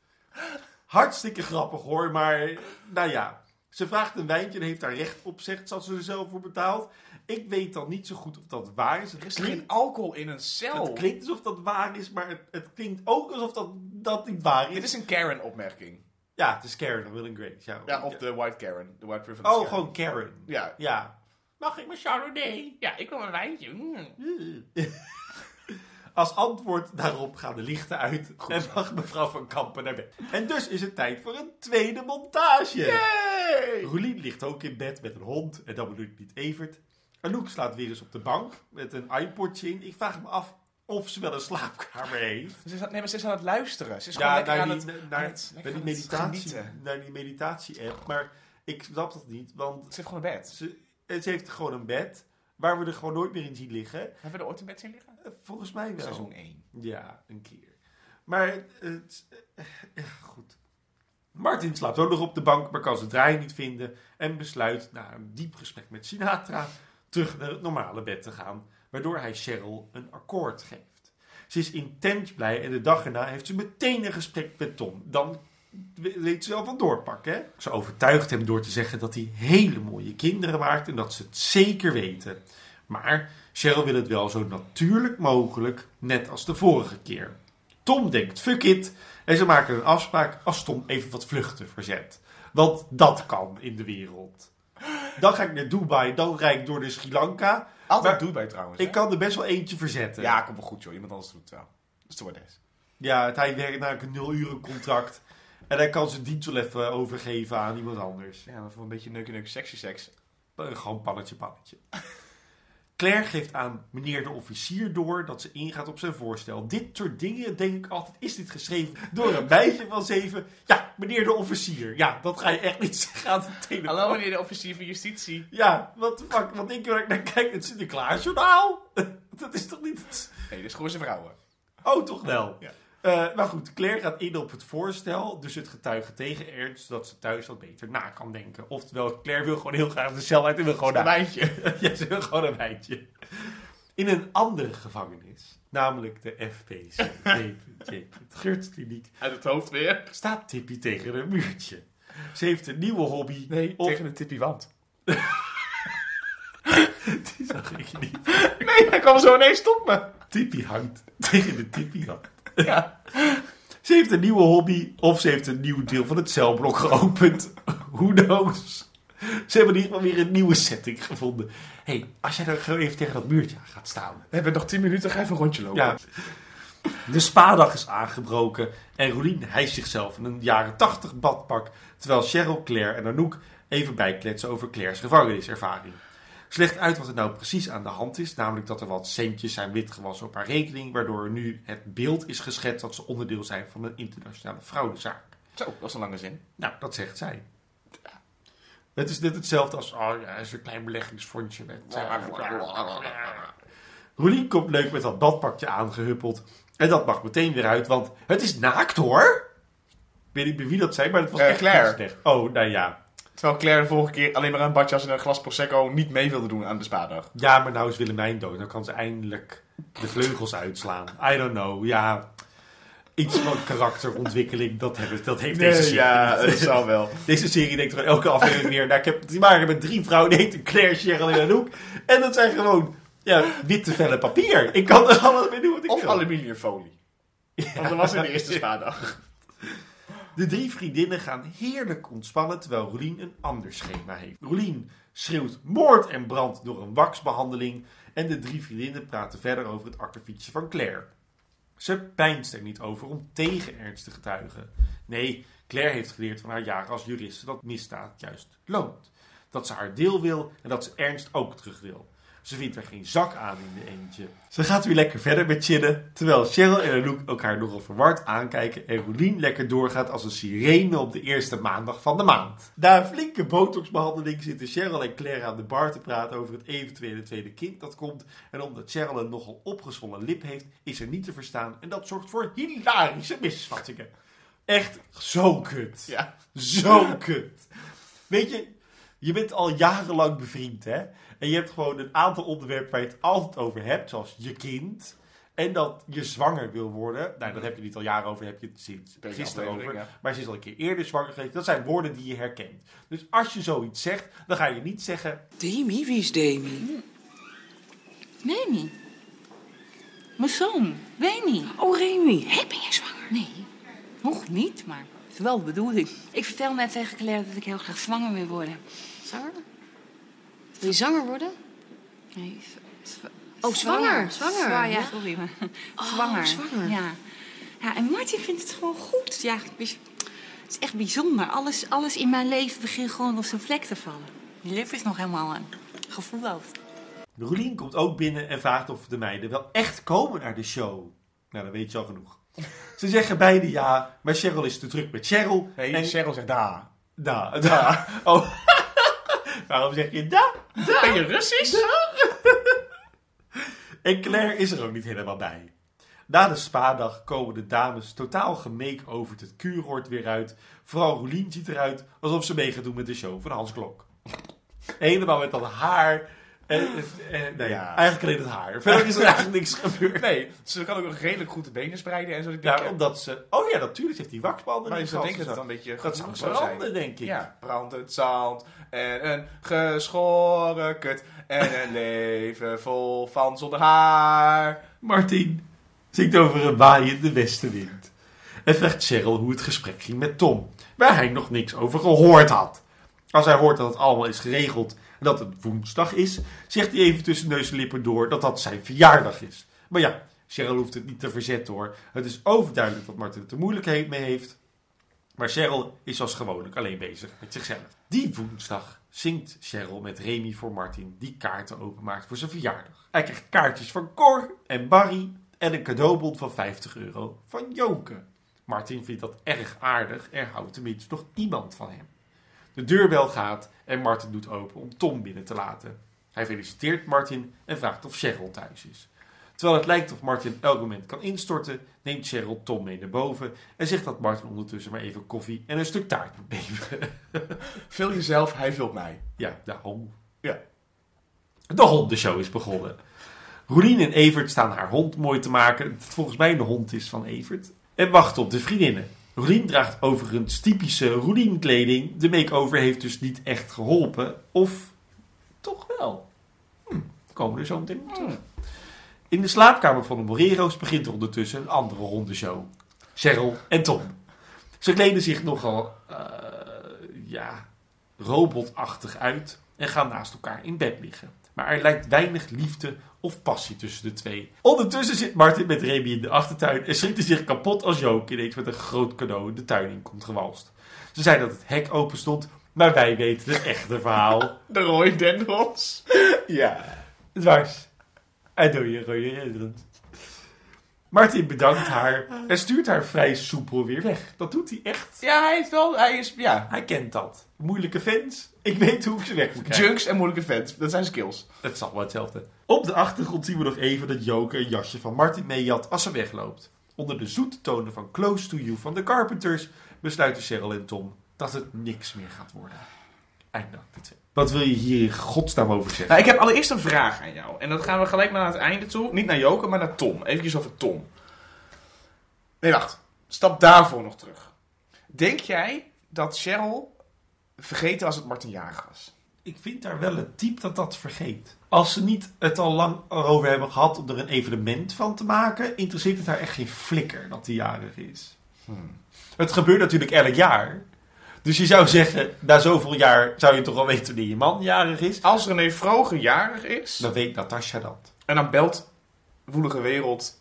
Hartstikke grappig hoor, maar nou ja. Ze vraagt een wijntje en heeft daar recht op, zegt ze als ze er zelf voor betaalt. Ik weet dan niet zo goed of dat waar is. Het Er is klinkt- geen alcohol in een cel. het klinkt alsof dat waar is, maar het, het klinkt ook alsof dat, dat niet waar is. Dit is een Karen-opmerking. Ja, het is Karen, Will and Grace. Ja, Ja, of de White Karen. De White Privilege Oh, Karen. gewoon Karen. Ja. Ja. Mag ik mijn Chardonnay? Ja, ik wil een wijntje. Mm. Als antwoord daarop gaan de lichten uit en mag mevrouw van Kampen naar bed. En dus is het tijd voor een tweede montage. Hey! Roelien ligt ook in bed met een hond en dat bedoel ik niet Evert. Anouk slaat weer eens op de bank met een iPodje in. Ik vraag me af of ze wel een slaapkamer heeft. Ze is, aan- nee, maar ze is aan het luisteren. Ze is Ja, gewoon lekker naar aan die, het, naar, aan het- naar lekker die aan het meditatie, genieten. naar die meditatie-app. Maar ik snap dat niet, want Ze heeft gewoon een bed. ze, ze heeft gewoon een bed waar we er gewoon nooit meer in zien liggen. Hebben we er ooit in bed zien liggen? Eh, Volgens mij wel. Seizoen 1. Ja, een keer. Maar het, eh, ja, goed. Martin slaapt ook nog op de bank, maar kan zijn draai niet vinden. En besluit na een diep gesprek met Sinatra terug naar het normale bed te gaan. Waardoor hij Cheryl een akkoord geeft. Ze is intens blij en de dag erna heeft ze meteen een gesprek met Tom. Dan weet ze wel van doorpakken. Ze overtuigt hem door te zeggen dat hij hele mooie kinderen maakt en dat ze het zeker weten. Maar Cheryl wil het wel zo natuurlijk mogelijk, net als de vorige keer. Tom denkt fuck it en ze maken een afspraak als Tom even wat vluchten verzet. Want dat kan in de wereld. Dan ga ik naar Dubai, dan rijd ik door de Sri Lanka. Altijd Maar bij trouwens. Ik hè? kan er best wel eentje verzetten. Ja, komt wel goed joh. Iemand anders doet het wel. Stewardess. Ja, hij werkt namelijk een nul uren contract. En hij kan zijn dienst wel even overgeven aan iemand anders. Ja, maar voor een beetje neuken neuken sexy seks. Eh, Gewoon pannetje, pannetje. Claire geeft aan meneer de officier door dat ze ingaat op zijn voorstel. Dit soort dingen denk ik altijd, is dit geschreven door een meisje van zeven? Ja, meneer de officier. Ja, dat ga je echt niet zeggen aan de telefoon. Hallo meneer de officier van justitie. Ja, wat de fuck, want ik naar kijk het Sinterklaasjournaal. Dat is toch niet... Nee, dit is gewoon zijn vrouwen. Oh, toch wel. Ja. Eh, maar goed, Claire gaat in op het voorstel, dus het getuigen tegen Ernst, zodat ze thuis wat beter na kan denken. Oftewel, Claire wil gewoon heel graag de cel uit en wil gewoon Een wijntje. ja, ze wil gewoon een wijntje. In een andere gevangenis, namelijk de FPC, het Geurtskliniek, Uit het hoofd weer. staat Tippy tegen een muurtje. Ze heeft een nieuwe hobby. Nee, of, tegen de tippie wand. Die zag ik niet. Nee, hij kwam zo ineens stop me. Tippy hangt tegen de Tippy-wand. Ja. Ze heeft een nieuwe hobby of ze heeft een nieuw deel van het celblok geopend. Who knows? Ze hebben in ieder geval weer een nieuwe setting gevonden. Hé, hey, als jij dan gewoon even tegen dat muurtje aan gaat staan. We hebben nog 10 minuten, ga even een rondje lopen. Ja. De spadag is aangebroken en Rolien hijst zichzelf in een jaren 80 badpak. Terwijl Cheryl, Claire en Anouk even bijkletsen over Claire's gevangeniservaring. Legt uit wat er nou precies aan de hand is. Namelijk dat er wat centjes zijn witgewassen op haar rekening. Waardoor nu het beeld is geschetst dat ze onderdeel zijn van een internationale fraudezaak. Zo, dat is een lange zin. Nou, dat zegt zij. Het is net hetzelfde als, oh ja, is een klein beleggingsfondje met... Rolien komt leuk met dat badpakje aangehuppeld. En dat mag meteen weer uit, want het is naakt hoor. Ik weet niet meer wie dat zei, maar het was Eh, echt Claire. slecht. Oh, nou ja. Terwijl Claire de vorige keer alleen maar een badjas en een glas Prosecco niet mee wilde doen aan de spaardag. Ja, maar nou is Willemijn dood. Dan kan ze eindelijk de vleugels uitslaan. I don't know, ja. Iets van karakterontwikkeling, dat, hebben, dat heeft deze serie ja, dat zal wel. Deze serie denkt gewoon elke aflevering weer... Nou, ik heb te maken met drie vrouwen, die heten Claire, Cheryl en Anouk. En dat zijn gewoon ja, witte vellen papier. Ik kan er alles mee doen wat ik Of wil. aluminiumfolie. Want dat was in de eerste spaardag. De drie vriendinnen gaan heerlijk ontspannen terwijl Roelien een ander schema heeft. Roelien schreeuwt moord en brand door een waxbehandeling en de drie vriendinnen praten verder over het akkefietje van Claire. Ze pijnst er niet over om tegen Ernst te getuigen. Nee, Claire heeft geleerd van haar jaren als juriste dat misdaad juist loont. Dat ze haar deel wil en dat ze Ernst ook terug wil. Ze vindt er geen zak aan in de eentje. Ze gaat weer lekker verder met chillen, terwijl Cheryl en Anouk elkaar nogal verward aankijken en Roelien lekker doorgaat als een sirene op de eerste maandag van de maand. Na een flinke botoxbehandeling zitten Cheryl en Claire aan de bar te praten over het eventuele tweede kind dat komt. En omdat Cheryl een nogal opgezwollen lip heeft, is er niet te verstaan en dat zorgt voor hilarische misvattingen. Echt zo kut. Ja. Zo kut. Weet je, je bent al jarenlang bevriend, hè? En je hebt gewoon een aantal onderwerpen waar je het altijd over hebt, zoals je kind. En dat je zwanger wil worden. Nou, dat heb je niet al jaren over, heb je het sinds gisteren over. ja. Maar ze is al een keer eerder zwanger geweest. Dat zijn woorden die je herkent. Dus als je zoiets zegt, dan ga je niet zeggen... Demi, wie is Demi? Remy. Mijn zoon, Remy. Oh, Remy. Hé, ben jij zwanger? Nee, nog niet, maar het is wel de bedoeling. Ik vertel net tegen Claire dat ik heel graag zwanger wil worden. Zanger? Wil je zanger worden? Nee, Oh, zwanger, zwanger, Zwaar, ja, sorry. Maar. Oh, zwanger. zwanger. Ja. ja, en Martin vindt het gewoon goed. Ja, het is, echt bijzonder. Alles, alles in mijn leven begint gewoon op zijn vlek te vallen. Die lip is nog helemaal uh, gevoelloos. Roelien komt ook binnen en vraagt of de meiden wel echt komen naar de show. Nou, dat weet je al genoeg. Ze zeggen beide ja, maar Cheryl is te druk met Cheryl. Nee, en Cheryl zegt da. Da, da. Oh. Waarom zeg je da? Ben je Russisch? En Claire is er ook niet helemaal bij. Na de spadag komen de dames totaal gemake over het kuuroord weer uit. Vooral Roelien ziet eruit alsof ze mee gaat doen met de show van Hans Klok. Helemaal met dat haar. En, en, nee, Ja. eigenlijk alleen het haar. Verder is er eigenlijk niks gebeurd. Nee, ze kan ook nog redelijk goed de benen spreiden en zo. Ik Ja, denk, omdat ze... Oh ja, natuurlijk. Heeft die waxbanden. maar in je de zou denken dat het dan een beetje Dat zou zou zijn. branden, denk ik. Ja, brandend zand en een geschoren kut en een leven vol van zonder haar. Martin zingt over een waaiende westenwind. En vraagt Cheryl hoe het gesprek ging met Tom, waar hij nog niks over gehoord had. Als hij hoort dat het allemaal is geregeld dat het woensdag is, zegt hij even tussen neus en lippen door dat dat zijn verjaardag is. Maar ja, Cheryl hoeft het niet te verzetten hoor. Het is overduidelijk dat Martin het er moeilijk mee heeft. Maar Cheryl is als gewoonlijk alleen bezig met zichzelf. Die woensdag zingt Cheryl met Remy voor Martin die kaarten openmaakt voor zijn verjaardag. Hij krijgt kaartjes van Cor en Barry en een cadeaubon van 50 euro van Joke. Martin vindt dat erg aardig. Er houdt tenminste nog iemand van hem. De deurbel gaat en Martin doet open om Tom binnen te laten. Hij feliciteert Martin en vraagt of Cheryl thuis is. Terwijl het lijkt of Martin elk moment kan instorten, neemt Cheryl Tom mee naar boven en zegt dat Martin ondertussen maar even koffie en een stuk taart moet nemen. Vul jezelf, hij vult mij. Ja, daarom. Ja. De hondenshow is begonnen. Roelien en Evert staan haar hond mooi te maken. Het volgens mij de hond is van Evert. En wachten op de vriendinnen. Roelien draagt overigens typische Roelien-kleding. De make-over heeft dus niet echt geholpen. Of toch wel? Hm, komen we er zo meteen op terug. In de slaapkamer van de Morero's begint er ondertussen een andere hondenshow. Cheryl en Tom. Ze kleden zich nogal, eh, ja, robotachtig uit en gaan naast elkaar in bed liggen. Maar er lijkt weinig liefde of passie tussen de twee. Ondertussen zit Martin met Remy in de achtertuin en schrikt hij zich kapot als Jook ineens met een groot cadeau de tuin in komt gewalst. Ze zei dat het hek open stond, maar wij weten het echte verhaal. De rooidendrons. ja. Dwars. En doe je rode herinneren. Martin bedankt haar en stuurt haar vrij soepel weer weg. Dat doet hij echt. Ja, hij heeft wel, hij is, ja. Hij kent dat. Moeilijke fans. Ik weet hoe ik ze weg moet krijgen. Junks en moeilijke fans, dat zijn skills. Het zal wel hetzelfde. Op de achtergrond zien we nog even dat Joke een jasje van Martin meejat als ze wegloopt. Onder de zoete tonen van Close to You van de Carpenters besluiten Cheryl en Tom dat het niks meer gaat worden. Einde acte 2. Wat wil je hier in godsnaam over zeggen? Nou, ik heb allereerst een vraag aan jou. En dat gaan we gelijk maar naar het einde toe. Niet naar Joke, maar naar Tom. Even over Tom. Nee, wacht. Stap daarvoor nog terug. Denk jij dat Cheryl vergeten was dat Martin jarig was? Ik vind daar wel het type dat dat vergeet. Als ze niet het al lang erover hebben gehad om er een evenement van te maken, interesseert het haar echt geen flikker dat hij jarig is. Het gebeurt natuurlijk elk jaar. Dus je zou zeggen, na zoveel jaar zou je toch al weten wanneer je man jarig is. Als René Vroger jarig is, Dan weet Natasja dat. en dan belt Woelige Wereld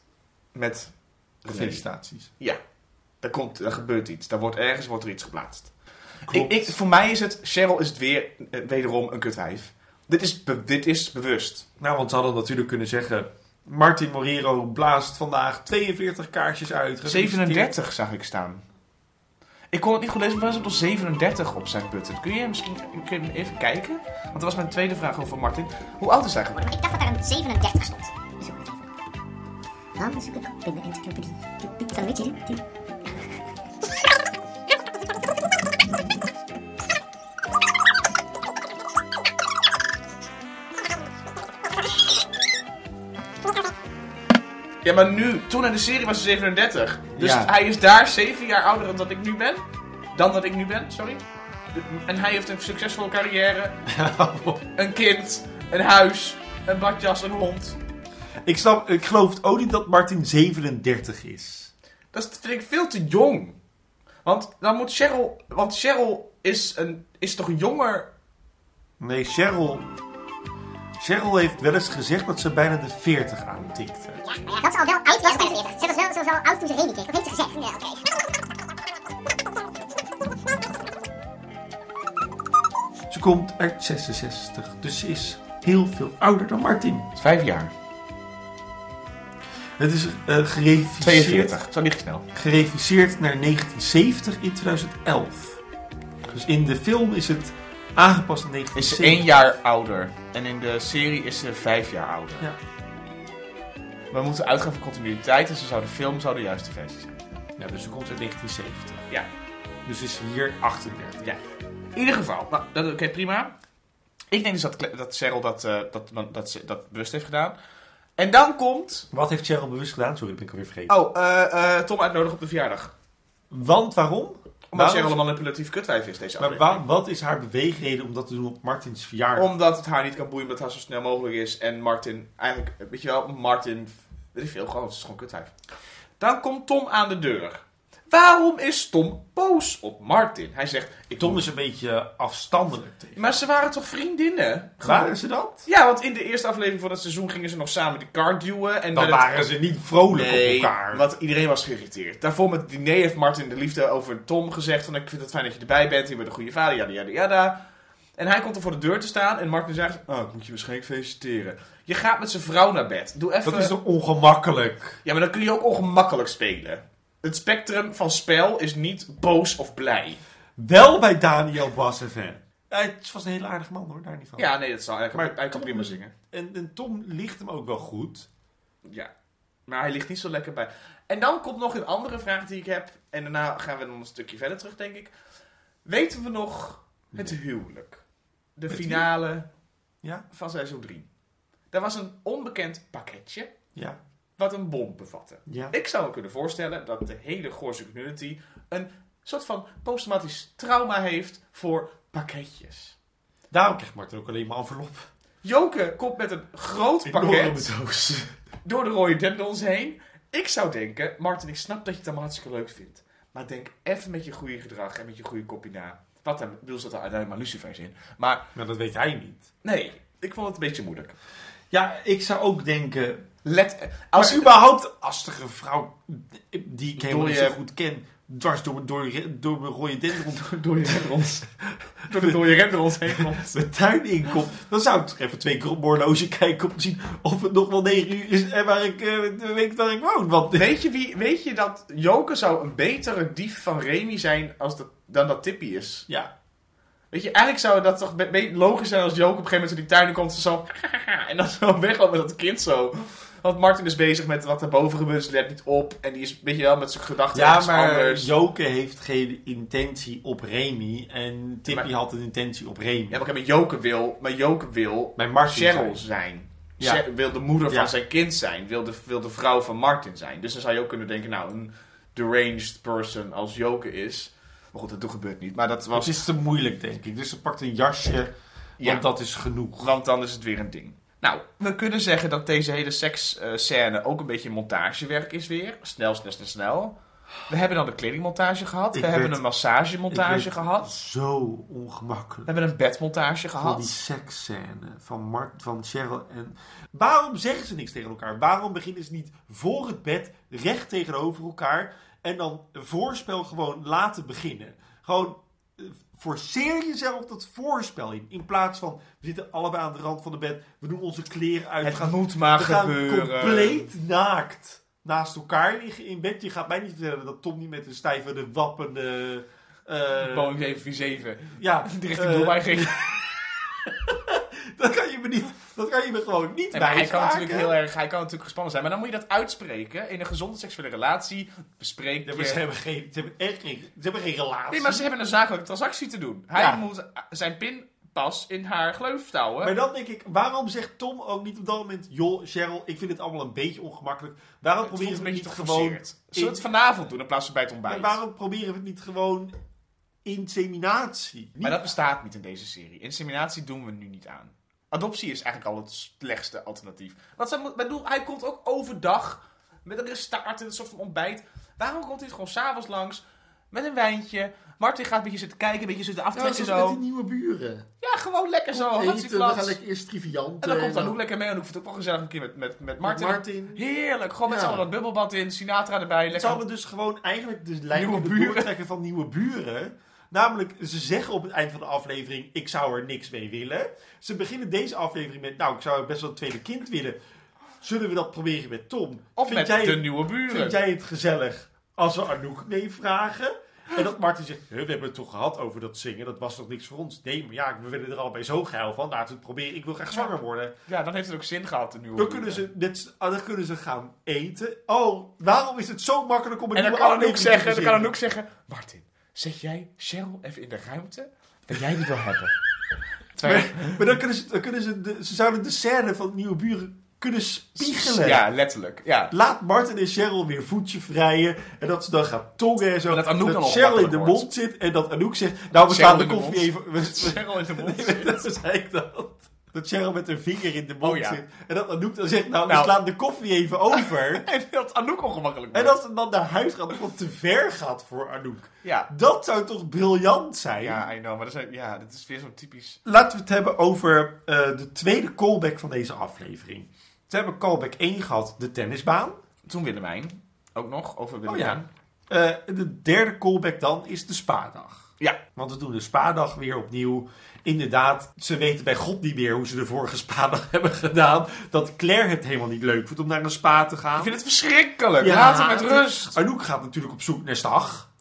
met René. Felicitaties. Ja, er, komt, er gebeurt iets. Daar wordt ergens wordt er iets geplaatst. Ik, ik, voor mij is het, Cheryl is het weer, eh, wederom een kutwijf. Dit is, be- dit is bewust. Nou, want ze hadden natuurlijk kunnen zeggen... Martin Morero blaast vandaag 42 kaarsjes uit. Gefeliciteerd. 37 zag ik staan. Ik kon het niet goed lezen, maar er stond 37 op zijn button. Kun je misschien kun je even kijken? Want dat was mijn tweede vraag over Martin. Hoe oud is hij geworden? Ik dacht dat daar een 37 stond. Zoek het even. Dan zoek ik op in de encyclopedie. Dan Ja, maar nu, toen in de serie was hij 37. Dus Ja. hij is daar 7 jaar ouder dan dat ik nu ben. Dan dat ik nu ben, sorry. De- En hij heeft een succesvolle carrière, een kind, een huis, een badjas, een hond. ik, snap, ik geloof ook niet dat Martin 37 is. Dat is- vind ik veel te jong. Want dan moet Cheryl. Want Cheryl is, een, is toch jonger. Nee, Cheryl... Cheryl heeft wel eens gezegd dat ze bijna de 40 aantikte. Ja, maar ja, dat is al wel oud. was bij de 40. Ze was wel, ze was wel oud toen ze Remy kreeg. Dat heeft ze gezegd. Ja, oké. Ze komt uit 66, dus ze is heel veel ouder dan Martin. Vijf jaar. Het is eh gereviseerd, 42. Zo niet snel. gereviseerd naar 1970 in 2011. Dus in de film is het aangepast in Is ze 1970. één jaar ouder. En in de serie is ze vijf jaar ouder. Ja. We moeten uitgaan van continuïteit. En ze zou de film zou de juiste versie zijn. Ja, dus ze komt uit 1970. Ja. Dus is hier 38. Ja. In ieder geval. Nou, dat- oké, prima. Ik denk dus dat, dat Cheryl dat, eh, dat, dat, ze dat bewust heeft gedaan. En dan komt... Wat heeft Cheryl bewust gedaan? Sorry, dat ben ik alweer vergeten. Oh, eh, eh, Tom uitnodigen op de verjaardag. Want waarom? Omdat Waarom- Cheryl een manipulatief kutwijf is deze Maar aflevering. wa- wat is haar beweegreden om dat te doen op Martins verjaardag? Omdat het haar niet kan boeien, omdat het haar zo snel mogelijk is. En Martin, eigenlijk, weet je wel, Martin, weet ik veel, gewoon, het is gewoon kutwijf. Dan komt Tom aan de deur. Waarom is Tom boos op Martin? Hij zegt, ik Tom is een beetje afstandelijk tegen. Maar ze waren toch vriendinnen? Waren ze dat? Ja, want in de eerste aflevering van het seizoen gingen ze nog samen die kaart duwen. En Dan het- waren ze niet vrolijk Nee, op elkaar. want iedereen was geïrriteerd. Daarvoor met het diner heeft Martin de liefde over Tom gezegd. Van, ik vind het fijn dat je erbij bent. Je bent een goede vader, yada yada yada. En hij komt er voor de deur te staan. En Martin zegt, oh, ik moet je waarschijnlijk feliciteren. Je gaat met zijn vrouw naar bed. Doe even... Dat is toch ongemakkelijk? Ja, maar dan kun je ook ongemakkelijk spelen. Het spectrum van spel is niet boos of blij. Wel bij Daniel Boissevin. Ja, het was een hele aardige man hoor, daar niet van. Ja, nee, dat zal hij, Maar hij kan Tom- prima zingen. En, en Tom ligt hem ook wel goed. Ja, maar hij ligt niet zo lekker bij. En dan komt nog een andere vraag die ik heb. En daarna gaan we dan een stukje verder terug, denk ik. Weten we nog het huwelijk? De Het finale Ja? van seizoen 3. Er was een onbekend pakketje Ja. Wat een bom bevatte. Ja. Ik zou me kunnen voorstellen dat de hele Goorse community een soort van posttraumatisch trauma heeft voor pakketjes. Daarom krijgt Martin ook alleen maar envelop. Joke komt met een groot pakket doos. door de rode dendels heen. Ik zou denken, Martin, ik snap dat je het allemaal hartstikke leuk vindt. Maar denk even met je goede gedrag en met je goede kopie na. Wat dan? Bedoel, zat er uiteindelijk maar lucifers in. Maar Maar dat weet hij niet. nee, ik vond het een beetje moeilijk. Ja, ik zou ook denken... Let, Als überhaupt als er een vrouw die ik helemaal Door niet zo goed ken... dwars door, door, door mijn rode dendron door je renderons, door de door je renderons heen komt. de tuin inkomt... dan zou ik toch even twee keer op mijn horloge kijken... om te zien of het nog wel negen uur is... en waar ik eh, weet waar ik woon. Want Weet je, wie, weet je dat Joke zou een betere dief van Remy zijn als dat, dan dat Tippy is? ja, Weet je, eigenlijk zou dat toch logisch zijn als Joke op een gegeven moment in die tuin komt. Zo, en dan zo wegloopt met dat kind zo. Want Martin is bezig met wat er boven gebeurt, dus let niet op. En die is, weet je wel, met zijn gedachten ja maar anders. Joke heeft geen intentie op Remy... en Tippy Maar- had een intentie op Remy. Ja, maar Joke wil, maar Joke wil Bij Martin Cheryl zijn. zijn. Ja. Wil de moeder Ja. van zijn kind zijn. Wil de, wil de vrouw van Martin zijn. Dus dan zou je ook kunnen denken, nou, een deranged person als Joke is. Maar goed, dat gebeurt niet. Maar dat was... Het is te moeilijk, denk ik. Dus ze pakt een jasje, Ja. want dat is genoeg. Want dan is het weer een ding. Nou, we kunnen zeggen dat deze hele seksscène ook een beetje montagewerk is weer. Snel, snel, snel, snel. We hebben dan de kledingmontage gehad. Ik we hebben een massagemontage gehad. Zo We ongemakkelijk. hebben een bedmontage Voor gehad. die seksscène van, Mart, van Cheryl en... Waarom zeggen ze niks tegen elkaar? Waarom beginnen ze niet voor het bed recht tegenover elkaar... en dan een voorspel gewoon laten beginnen? Gewoon forceer jezelf dat voorspel in. In plaats van, we zitten allebei aan de rand van de bed. We doen onze kleren uit. Het we gaan, moet maar we gaan gebeuren. compleet naakt naast elkaar liggen in bed. Je gaat mij niet vertellen dat Tom niet met een stijve, wappende... eh, Boeing 747. ja, Richting eh, Dubai ging. dat kan je me niet, dat kan je me gewoon niet Nee, maar hij kan natuurlijk heel erg, hij kan natuurlijk gespannen zijn. Maar dan moet je dat uitspreken. In een gezonde seksuele relatie bespreek Ja, maar ze je... hebben geen, ze hebben echt geen, ze hebben geen relatie. Nee, maar ze hebben een zakelijke transactie te doen. Hij Ja. moet zijn pinpas in haar gleuf touwen. Maar dan denk ik, waarom zegt Tom ook niet op dat moment... joh, Cheryl, ik vind het allemaal een beetje ongemakkelijk. Waarom het proberen we het niet gewoon... Zullen we het vanavond doen in plaats van bij het ontbijt? Waarom proberen we het niet gewoon inseminatie? Niet- Maar dat bestaat niet in deze serie. Inseminatie doen we nu niet aan. Adoptie is eigenlijk al het slechtste alternatief. Want zij moet- bedoel, hij komt ook overdag met een restaart en een soort van ontbijt. Waarom komt hij gewoon s'avonds langs met een wijntje? Martin gaat een beetje zitten kijken, een beetje zitten Ja, aftrekken zoals met zo. die nieuwe buren. Ja, gewoon lekker zo. Eten, we gaan lekker eerst triviant. En dan komt eh, Anouk lekker mee. Anouk vindt het ook wel gezellig een keer met, met, met Martin. Martin. Heerlijk. Gewoon met z'n allen dat bubbelbad in. Sinatra erbij. Lekker. Zouden we dus gewoon eigenlijk de lijn Nieuwe buren. doortrekken van nieuwe buren. Namelijk, ze zeggen op het eind van de aflevering, ik zou er niks mee willen. Ze beginnen deze aflevering met, nou, ik zou best wel een tweede kind willen. Zullen we dat proberen met Tom? Of Vind met jij de nieuwe buren. Vind jij het gezellig als we Anouk meevragen? En dat Martin zegt, "Huh, we hebben het toch gehad over dat zingen, dat was toch niks voor ons? Nee, maar ja, we willen er allebei zo geil van, laten we het proberen. Ik wil graag zwanger worden. Ja, dan heeft het ook zin gehad, de nieuwe Dan kunnen, ze net, ah, dan kunnen ze gaan eten. Oh, waarom is het zo makkelijk om een En dan nieuwe kan Anouk aflevering te zeggen, dan kan? Anouk zeggen... Martin, zet jij Cheryl even in de ruimte dat jij die wil hebben. Terwijl- Maar, maar dan kunnen ze, dan kunnen ze, de, ze zouden de scène van Nieuwe Buren kunnen spiegelen. Ja, letterlijk. Ja. Laat Martin en Cheryl weer voetje vrijen. En dat ze dan gaat tongen en zo. En dat Anouk dan Cheryl in de mond zit. En dat Anouk zegt, nou we Cheryl slaan de koffie even... Cheryl in de mond Nee, dat zei ik dat. Dat Cheryl met haar vinger in de mond Oh, ja. zit. En dat Anouk dan zegt, nou, we Nou. slaan de koffie even over. En dat Anouk ongemakkelijk en wordt. dat ze dan naar huis gaat, wat te ver gaat voor Anouk. Ja. Dat zou toch briljant zijn? Ja, I know. Maar dat is, ja, dat is weer zo'n typisch... Laten we het hebben over eh, de tweede callback van deze aflevering. We hebben callback 1 gehad, de tennisbaan. Toen Willemijn. Ook nog, over Oh Willemijn. ja. Eh, de derde callback dan is de spadag. Ja. Want we doen de spadag weer opnieuw. Inderdaad, ze weten bij God niet meer hoe ze de vorige spadag hebben gedaan. Dat Claire het helemaal niet leuk vindt om naar een spa te gaan. Ik vind het verschrikkelijk. Ja, Laat hem met rust. Anouk gaat natuurlijk op zoek naar Stag.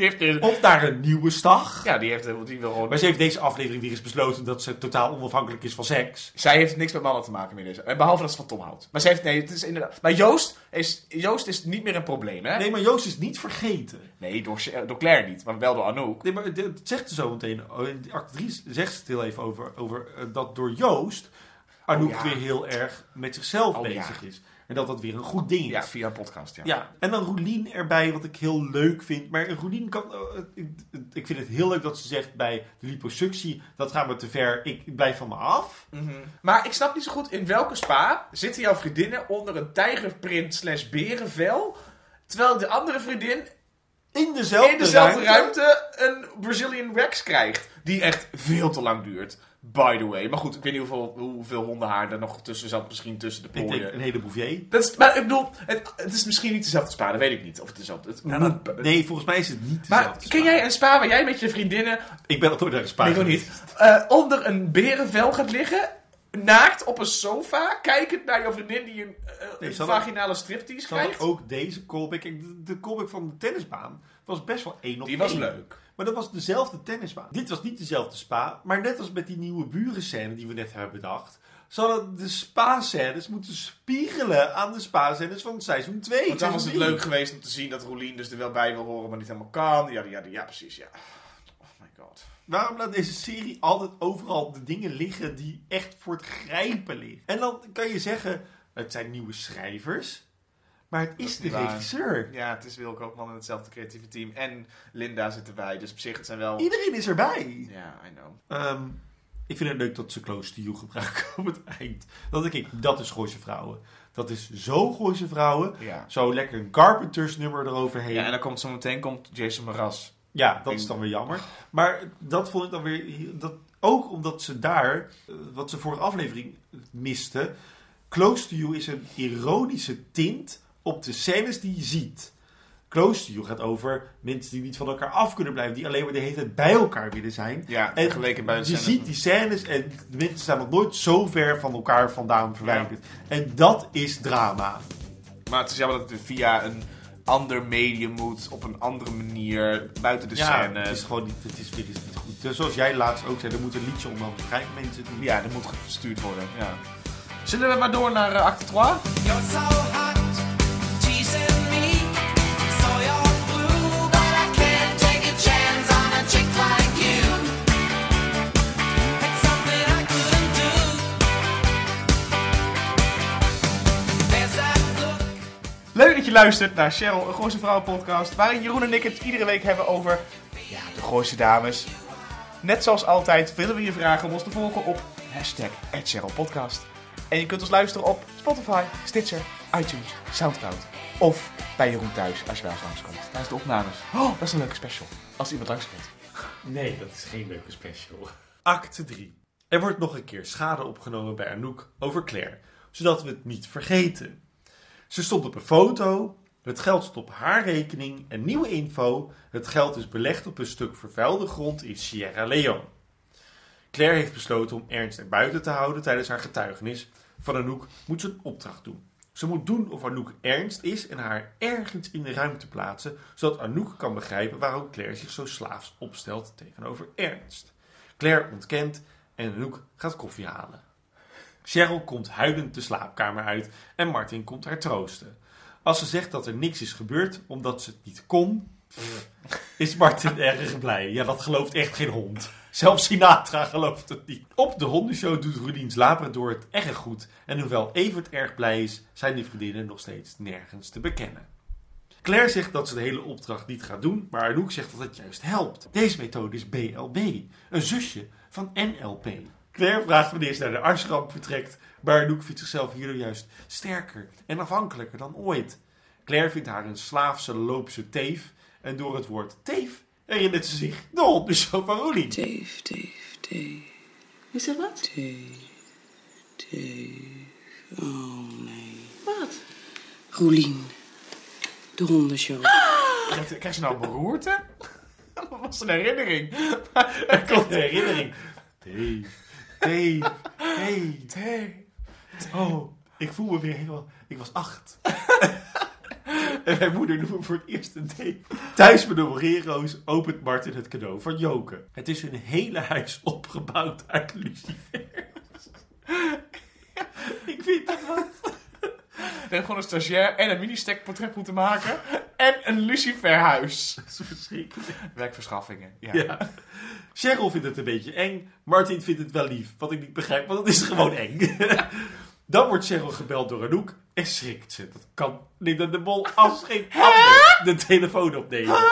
Die heeft, Of naar een nieuwe Stag. ja, die heeft die wil gewoon... Maar ze heeft deze aflevering weer eens besloten dat ze totaal onafhankelijk is van seks. Zij heeft niks met mannen te maken meer deze. eh, Behalve dat ze van Tom houdt. Maar ze heeft, nee, het is inderdaad... Maar Joost is, Joost is niet meer een probleem, hè? Nee, maar Joost is niet vergeten. Nee, door, door Claire niet, maar wel door Anouk. Nee, maar dat zegt ze zo meteen. Oh, in die Act 3 zegt ze het heel even over, over eh, dat door Joost Anouk Oh, ja. weer heel erg met zichzelf Oh, bezig ja. is. En dat dat weer een goed ding is. Ja, via een podcast, ja. Ja, en dan Roelien erbij, wat ik heel leuk vind. Maar Roelien kan... eh, ik, ik vind het heel leuk dat ze zegt bij de liposuctie... dat gaat me te ver, ik blijf van me af. Mhm. Maar ik snap niet zo goed in welke spa zitten jouw vriendinnen onder een tijgerprint slash berenvel. Terwijl de andere vriendin In dezelfde, in dezelfde ruimte een Brazilian wax krijgt. Die echt veel te lang duurt. By the way. Maar goed, ik weet niet hoeveel, hoeveel hondenhaar er nog tussen zat. Misschien tussen de Ik denk plooien. een hele bouvier. Dat is, maar ik bedoel, het, het is misschien niet dezelfde spa. Dat weet ik niet. Of het dezelfde... Het, moet- Nee, volgens mij is het niet maar ken jij een spa waar jij met je vriendinnen Ik ben nog nooit naar een spa Nee, geweest. niet. Eh, onder een berenvel gaat liggen. Naakt op een sofa. Kijkend naar jouw vriendin die een, eh, Nee, een vaginale striptease krijgt. ook deze callback... De, de callback van de tennisbaan was best wel één op Die was leuk. Maar dat was dezelfde tennisbaan. Dit was niet dezelfde spa, maar net als met die nieuwe burenscène die we net hebben bedacht... Zouden de spa-scènes moeten spiegelen aan de spa-scènes van seizoen 2. Want dan was het leuk geweest om te zien dat Roelien dus er wel bij wil horen, maar niet helemaal kan. Ja, ja, ja, precies, ja. Oh my god. Waarom laat deze serie altijd overal de dingen liggen die echt voor het grijpen liggen? En dan kan je zeggen, het zijn nieuwe schrijvers, maar het is is de waar. regisseur. Ja, het is Wilco Koopman in hetzelfde creatieve team. En Linda zit erbij, dus op zich, het zijn wel... Iedereen is erbij. Ja, I know. Ehm, ik vind het leuk dat ze Close to You gebruiken op het eind. Dat denk ik, dat is Gooise Vrouwen. Dat is zo Gooise Vrouwen. Ja. Zo lekker een Carpenters nummer eroverheen. Ja, en dan komt zo meteen komt Jason Mraz. Ja, dat is dan weer jammer. Maar dat vond ik dan weer... Dat, ook omdat ze daar, eh, wat ze vorige aflevering miste... Close to You is een ironische tint op de scènes die je ziet. Close to You gaat over mensen die niet van elkaar af kunnen blijven. Die alleen maar de hele tijd bij elkaar willen zijn. Ja, En vergeleken bij je ziet die scènes en mensen zijn nog nooit zo ver van elkaar vandaan verwijderd. En dat is drama. Maar het is jammer dat het via een ander medium moet, op een andere manier, buiten de ja, scène. het is gewoon niet, het is, niet goed. Dus zoals jij laatst ook zei, er moet een liedje onder begrijpen mensen. Ja, dat moet gestuurd worden. Ja. Zullen we maar door naar eh, acte 3? Je luistert naar Cheryl, een Gooise Vrouwen podcast, waarin Jeroen en ik het iedere week hebben over ja, de Gooise dames. Net zoals altijd willen we je vragen om ons te volgen op hashtag @CherylPodcast. En je kunt ons luisteren op Spotify, Stitcher, iTunes, Soundcloud. Of bij Jeroen thuis als je bij ons langskomt tijdens de opnames. Oh, dat is een leuke special. Als iemand langskomt. Nee, dat is geen leuke special. Acte 3. Er wordt nog een keer schade opgenomen bij Anouk over Claire, zodat we het niet vergeten. Ze stond op een foto, het geld stond op haar rekening en nieuwe info, het geld is belegd op een stuk vervuilde grond in Sierra Leone. Claire heeft besloten om Ernst er buiten te houden tijdens haar getuigenis. Van Anouk moet ze een opdracht doen. Ze moet doen of Anouk Ernst is en haar ergens in de ruimte plaatsen, zodat Anouk kan begrijpen waarom Claire zich zo slaafs opstelt tegenover Ernst. Claire ontkent en Anouk gaat koffie halen. Cheryl komt huilend de slaapkamer uit en Martin komt haar troosten. Als ze zegt dat er niks is gebeurd omdat ze het niet kon, is Martin erg blij. Ja, dat gelooft echt geen hond. Zelfs Sinatra gelooft het niet. Op de hondenshow doet Rudien Labrador het erg goed. En hoewel Evert erg blij is, zijn die vriendinnen nog steeds nergens te bekennen. Claire zegt dat ze de hele opdracht niet gaat doen, maar Anouk zegt dat het juist helpt. Deze methode is BLB, een zusje van NLP. Claire vraagt wanneer ze naar de artsramp vertrekt, maar Anouk vindt zichzelf hierdoor juist sterker en afhankelijker dan ooit. Claire vindt haar een slaafse loopse teef en door het woord teef herinnert ze zich de hondenshow van Roelien. Teef, teef, teef. Is er wat? Teef, teef. Oh nee. Wat? Roelien. De hondenshow. Krijgt, krijgt ze nou een beroerte? Dat was een herinnering. Er komt een herinnering. Teef, teef, teef. Nee. Oh, ik voel me weer helemaal... Ik was acht. en mijn moeder noemt me voor het eerst een thee. Thuis bij de Morero's opent Martin het cadeau van Joke. Het is hun hele huis opgebouwd uit lucifers. ik vind dat wat. Ik heb gewoon een stagiair en een mini-stack portret moeten maken. En een luciferhuis. Dat is verschrikkelijk. Werkverschaffingen. Ja. Ja. Cheryl vindt het een beetje eng. Martin vindt het wel lief. Wat ik niet begrijp, want het is gewoon eng. Dan wordt Cheryl gebeld door Anouk en schrikt ze. Dat kan Linda de Mol als geen ander de telefoon opnemen.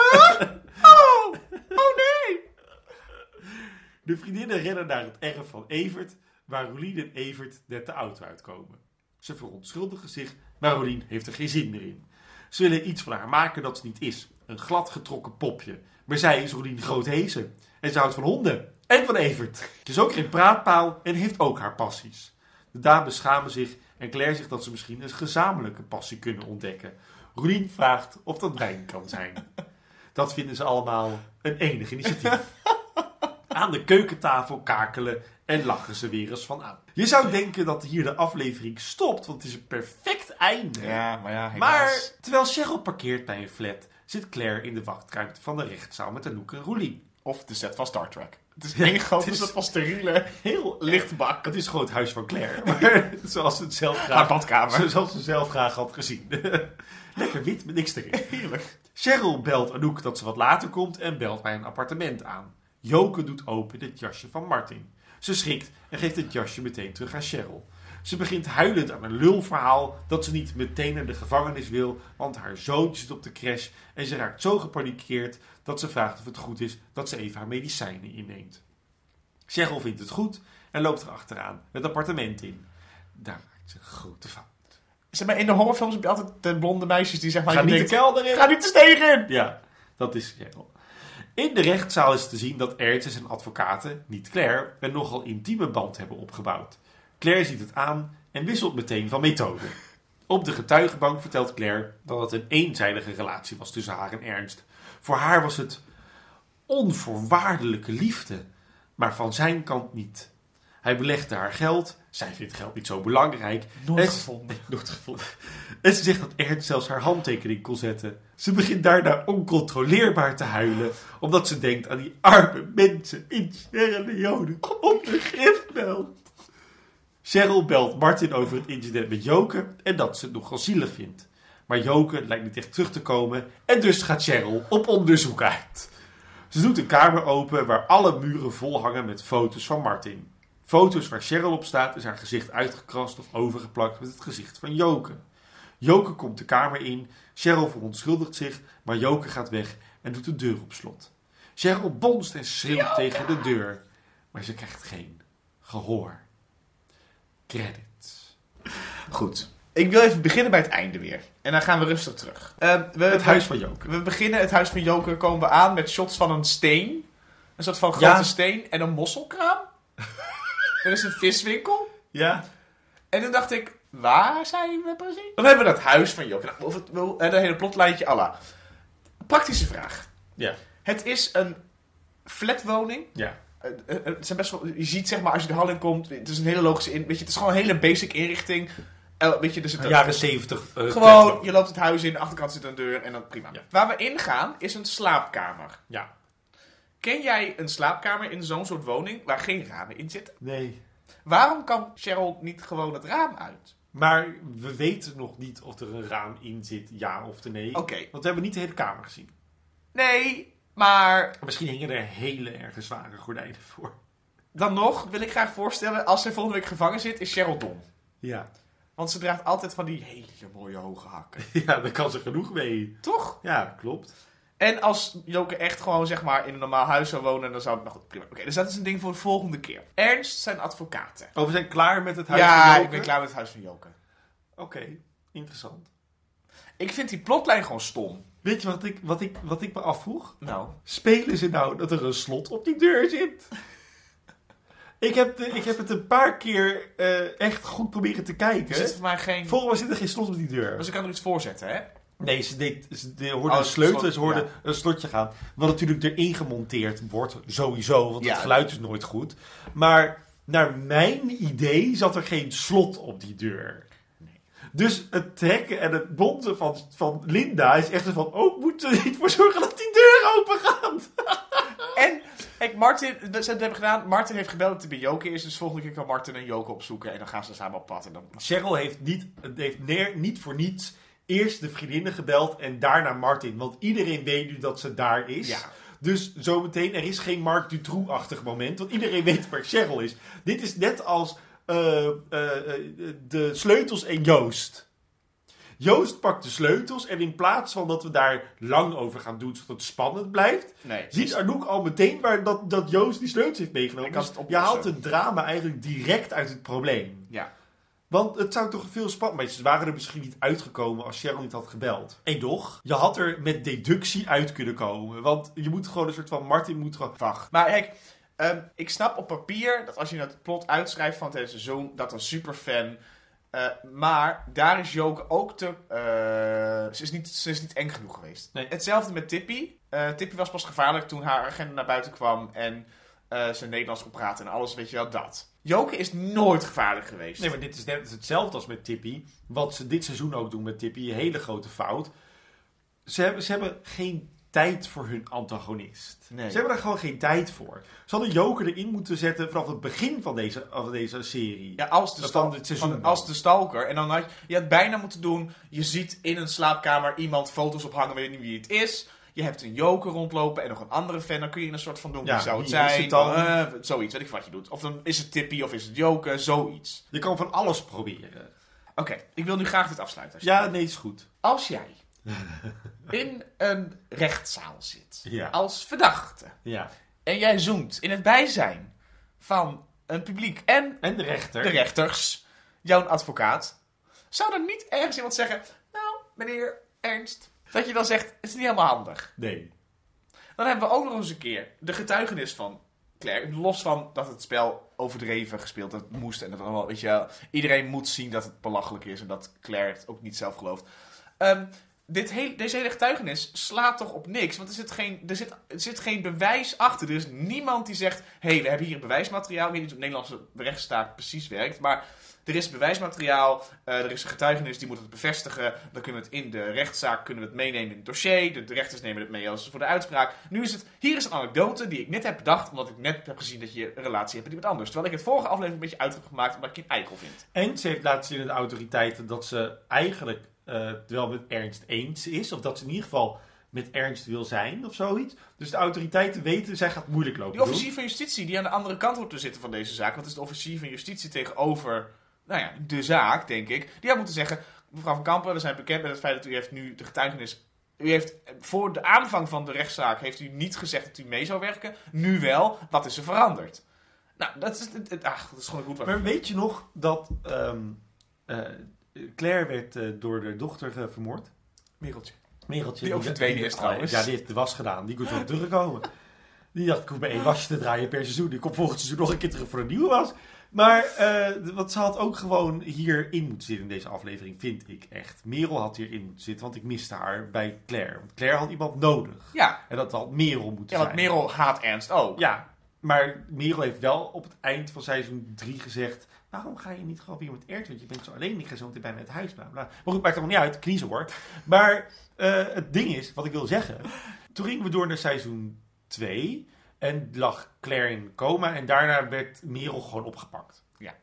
Oh! Oh nee! De vriendinnen rennen naar het erf van Evert, waar Rolien en Evert net de auto uitkomen. Ze verontschuldigen zich, maar Rolien heeft er geen zin meer in. Ze willen iets van haar maken dat ze niet is. Een gladgetrokken popje. Maar zij is Rolien Groothezen. En ze houdt van honden. En van Evert. Ze is ook geen praatpaal en heeft ook haar passies. De dames schamen zich en Claire zegt dat ze misschien een gezamenlijke passie kunnen ontdekken. Rolien vraagt of dat wijn kan zijn. Dat vinden ze allemaal een enig initiatief. Aan de keukentafel kakelen en lachen ze weer eens van aan. Je zou denken dat hier de aflevering stopt, want het is een perfect einde. Ja, maar ja, helaas. maar terwijl Cheryl parkeert bij een flat, zit Claire in de wachtruimte van de rechtszaal met Anouk en Roelien. Of de set van Star Trek. Het is één grote het is- set van steriele Heel lichtbak. Het is gewoon het huis van Claire. Maar zoals ze het zelf Haar graag, badkamer. zoals ze zelf graag had gezien. Lekker wit met niks erin. Heerlijk. Cheryl belt Anouk dat ze wat later komt en belt bij een appartement aan. Joke doet open het jasje van Martin. Ze schrikt en geeft het jasje meteen terug aan Cheryl. Ze begint huilend aan een lulverhaal dat ze niet meteen naar de gevangenis wil, want haar zoontje zit op de crash en ze raakt zo gepanikeerd dat ze vraagt of het goed is dat ze even haar medicijnen inneemt. Cheryl vindt het goed en loopt er achteraan het appartement in. Daar maakt ze een grote fout. Zeg maar, in de horrorfilms heb je altijd de blonde meisjes die zeg maar... Ga niet de kelder in! Ga niet de steeg in! Ja, dat is Cheryl. In de rechtszaal is te zien dat Ernst en zijn advocaten, niet Claire, een nogal intieme band hebben opgebouwd. Claire ziet het aan en wisselt meteen van methode. Op de getuigenbank vertelt Claire dat het een eenzijdige relatie was tussen haar en Ernst. Voor haar was het onvoorwaardelijke liefde, maar van zijn kant niet. Hij belegde haar geld, zij vindt geld niet zo belangrijk. Nooit En- gevonden. Nooit gevonden. En ze zegt dat Ernst zelfs haar handtekening kon zetten. Ze begint daarna oncontroleerbaar te huilen, omdat ze denkt aan die arme mensen in Sierra Leone op de gifveld. Cheryl belt Martin over het incident met Joke en dat ze het nogal zielig vindt. Maar Joke lijkt niet echt terug te komen en dus gaat Cheryl op onderzoek uit. Ze doet een kamer open waar alle muren vol hangen met foto's van Martin. Foto's waar Cheryl op staat is haar gezicht uitgekrast of overgeplakt met het gezicht van Joke. Joke komt de kamer in, Cheryl verontschuldigt zich, maar Joke gaat weg en doet de deur op slot. Cheryl bonst en schreeuwt tegen de deur, maar ze krijgt geen gehoor. Credits. Goed. Ik wil even beginnen bij het einde weer. En dan gaan we rustig terug. Eh, we, Het huis van Joke. We beginnen het huis van Joker, komen we aan met shots van een steen. Een soort van grote Ja. steen en een mosselkraam. er is een viswinkel. Ja? En toen dacht ik, waar zijn we precies? Dan hebben we dat huis van Joker. Of het, eh, dat hele plotlijntje, alla. Praktische vraag. Ja. Het is een flatwoning. Ja. Eh, eh, Het zijn best wel, je ziet zeg maar als je de hal in komt, het is een hele logische in, weet je, het is gewoon een hele basic inrichting. Eh, weet je, zit een- Jaren 70. eh, gewoon, je loopt het huis in, de achterkant zit een deur en dan prima. Ja. Waar we ingaan is een slaapkamer. Ja. Ken jij een slaapkamer in zo'n soort woning waar geen ramen in zitten? Nee. Waarom kan Cheryl niet gewoon het raam uit? Maar we weten nog niet of er een raam in zit, ja of nee. Oké. Want we hebben niet de hele kamer gezien. Nee, maar Misschien hingen er hele erg zware gordijnen voor. dan nog wil ik graag voorstellen, als zij volgende week gevangen zit, is Cheryl dom. Ja. Want ze draagt altijd van die hele mooie hoge hakken. Ja, daar kan ze genoeg mee. Toch? Ja, klopt. En als Joke echt gewoon zeg maar in een normaal huis zou wonen, dan zou het nog goed. Prima. Oké, dus dat is een ding voor de volgende keer. Ernst zijn advocaten. Oh, we zijn klaar met het huis ja, van Joke? ik ben klaar met het huis van Joke. Oké, interessant. Ik vind die plotlijn gewoon stom. Weet je wat ik, wat, ik, wat ik me afvroeg? Nou, Spelen ze nou dat er een slot op die deur zit? Ik, heb de, ik heb het een paar keer eh, echt goed proberen te er kijken. zit voor mij geen. Volgens mij zit er geen slot op die deur. Maar ze kan er iets voor zetten, hè? Nee, ze, deed, ze de- hoorde Oh, een sleutel slot, ze hoorde ja. een slotje gaan. Wat natuurlijk erin gemonteerd wordt, sowieso, want Ja. het geluid is nooit goed. Maar naar mijn idee zat er geen slot op die deur. Dus het trekken en het bonzen van, van Linda is echt zo van... Oh, moeten we niet voor zorgen dat die deur open gaat? En, kijk, Martin, ze hebben het gedaan. Martin heeft gebeld dat hij bij Joke is. Dus volgende keer kan Martin en Joke opzoeken. En dan gaan ze samen op pad. En dan... Cheryl heeft, niet, heeft neer, niet voor niets eerst de vriendinnen gebeld en daarna Martin. Want iedereen weet nu dat ze daar is. Ja. Dus zometeen, er is geen Mark Dutroux-achtig moment. Want iedereen weet waar Cheryl is. Dit is net als eh, eh, eh, de sleutels en Joost. Joost pakt de sleutels en in plaats van dat we daar lang over gaan doen zodat het spannend blijft, Nee. ziet Anouk al meteen waar dat, dat Joost die sleutels heeft meegenomen. Dus je haalt het drama eigenlijk direct uit het probleem. Ja. Want het zou toch veel spannend... Maar ze waren er misschien niet uitgekomen als Cheryl niet had gebeld. En toch, je had er met deductie uit kunnen komen. Want je moet gewoon een soort van... Martin moet gewoon... Wacht. Maar kijk, ehm, ik snap op papier dat als je het plot uitschrijft van het hele seizoen, dat een superfan. Eh maar daar is Joke ook te. eh, ze, is niet, ze is niet eng genoeg geweest. Nee. Hetzelfde met Tippy. Eh Tippy was pas gevaarlijk toen haar agenda naar buiten kwam en ze Nederlands kon praten en alles, weet je wel, dat. Joke is nooit gevaarlijk geweest. Nee, maar dit is net hetzelfde als met Tippy. Wat ze dit seizoen ook doen met Tippy. Een hele grote fout. Ze hebben, ze hebben geen tijd voor hun antagonist. Nee. Ze hebben er gewoon geen tijd voor. Ze hadden Joker erin moeten zetten vanaf het begin van deze, van deze serie. Ja, als de, stal- seizoen van- als de stalker. En dan had je, je had bijna moeten doen. Je ziet in een slaapkamer iemand foto's ophangen, weet niet wie het is. Je hebt een joker rondlopen en nog een andere fan. Dan kun je een soort van doen. Ja, wie zou het zijn? het dan? Eh, zoiets, weet ik wat je doet. Of dan is het Tippy of is het joker, zoiets. Je kan van alles proberen. Oké, ik wil nu graag dit afsluiten. Ja, nee, is goed. Als jij in een rechtszaal zit Ja. als verdachte Ja. en jij zoemt in het bijzijn van een publiek en En de rechter. de rechters, jouw advocaat, zou er niet ergens iemand zeggen: Nou, meneer Ernst, dat je dan zegt: Het is niet helemaal handig. Nee. Dan hebben we ook nog eens een keer de getuigenis van Claire, los van dat het spel overdreven gespeeld dat moest en dat allemaal, weet je iedereen moet zien dat het belachelijk is en dat Claire het ook niet zelf gelooft. Ehm, dit heel, deze hele getuigenis slaat toch op niks, want er zit geen, er zit, er zit geen bewijs achter. Er is niemand die zegt, hé, hey, we hebben hier bewijsmateriaal. Ik weet niet hoe het Nederlandse rechtsstaat precies werkt, maar er is bewijsmateriaal, eh, er is een getuigenis, die moet het bevestigen. Dan kunnen we het in de rechtszaak kunnen we het meenemen in het dossier. De, de rechters nemen het mee als voor de uitspraak. Nu is het, hier is een anekdote die ik net heb bedacht, omdat ik net heb gezien dat je een relatie hebt met iemand anders. Terwijl ik het vorige aflevering een beetje uit heb gemaakt, omdat ik je een eikel vind. En ze heeft laten zien aan de autoriteiten dat ze eigenlijk het wel met Ernst eens is. Of dat ze in ieder geval met Ernst wil zijn of zoiets. Dus de autoriteiten weten, zij gaat moeilijk lopen Die officier van justitie die aan de andere kant wordt te zitten van deze zaak, want het is de officier van justitie tegenover nou ja, de zaak, denk ik. Die had moeten zeggen, mevrouw van Kampen, we zijn bekend met het feit dat u heeft nu de getuigenis... U heeft voor de aanvang van de rechtszaak heeft u niet gezegd dat u mee zou werken. Nu wel. Wat is er veranderd? Nou, dat is, ach, dat is gewoon goed. Maar weet je nog dat ehm, eh, Claire werd eh, door de dochter eh, vermoord? Mereltje. Mereltje. Die ook verdwenen is trouwens. Ja, die heeft de was gedaan. Die kon zo terugkomen. Die dacht, ik hoef maar één wasje te draaien per seizoen. Die komt volgend seizoen nog een keer terug voor een nieuwe was. Maar eh, wat ze had ook gewoon hierin moeten zitten in deze aflevering, vind ik echt. Merel had hierin moeten zitten, want ik miste haar bij Claire. Want Claire had iemand nodig. Ja, En dat had Merel moeten ja want zijn. Merel haat Ernst ook. Ja, maar Merel heeft wel op het eind van seizoen 3 gezegd... waarom ga je niet gewoon weer met Ernst? Want je bent zo alleen, ik ga zo meteen bijna het huis. Bla, bla. Maar goed, maakt allemaal niet uit, kniezen hoor. Maar eh, het ding is, wat ik wil zeggen... toen gingen we door naar seizoen 2... en lag Claire in coma... en daarna werd Merel gewoon opgepakt. Ja.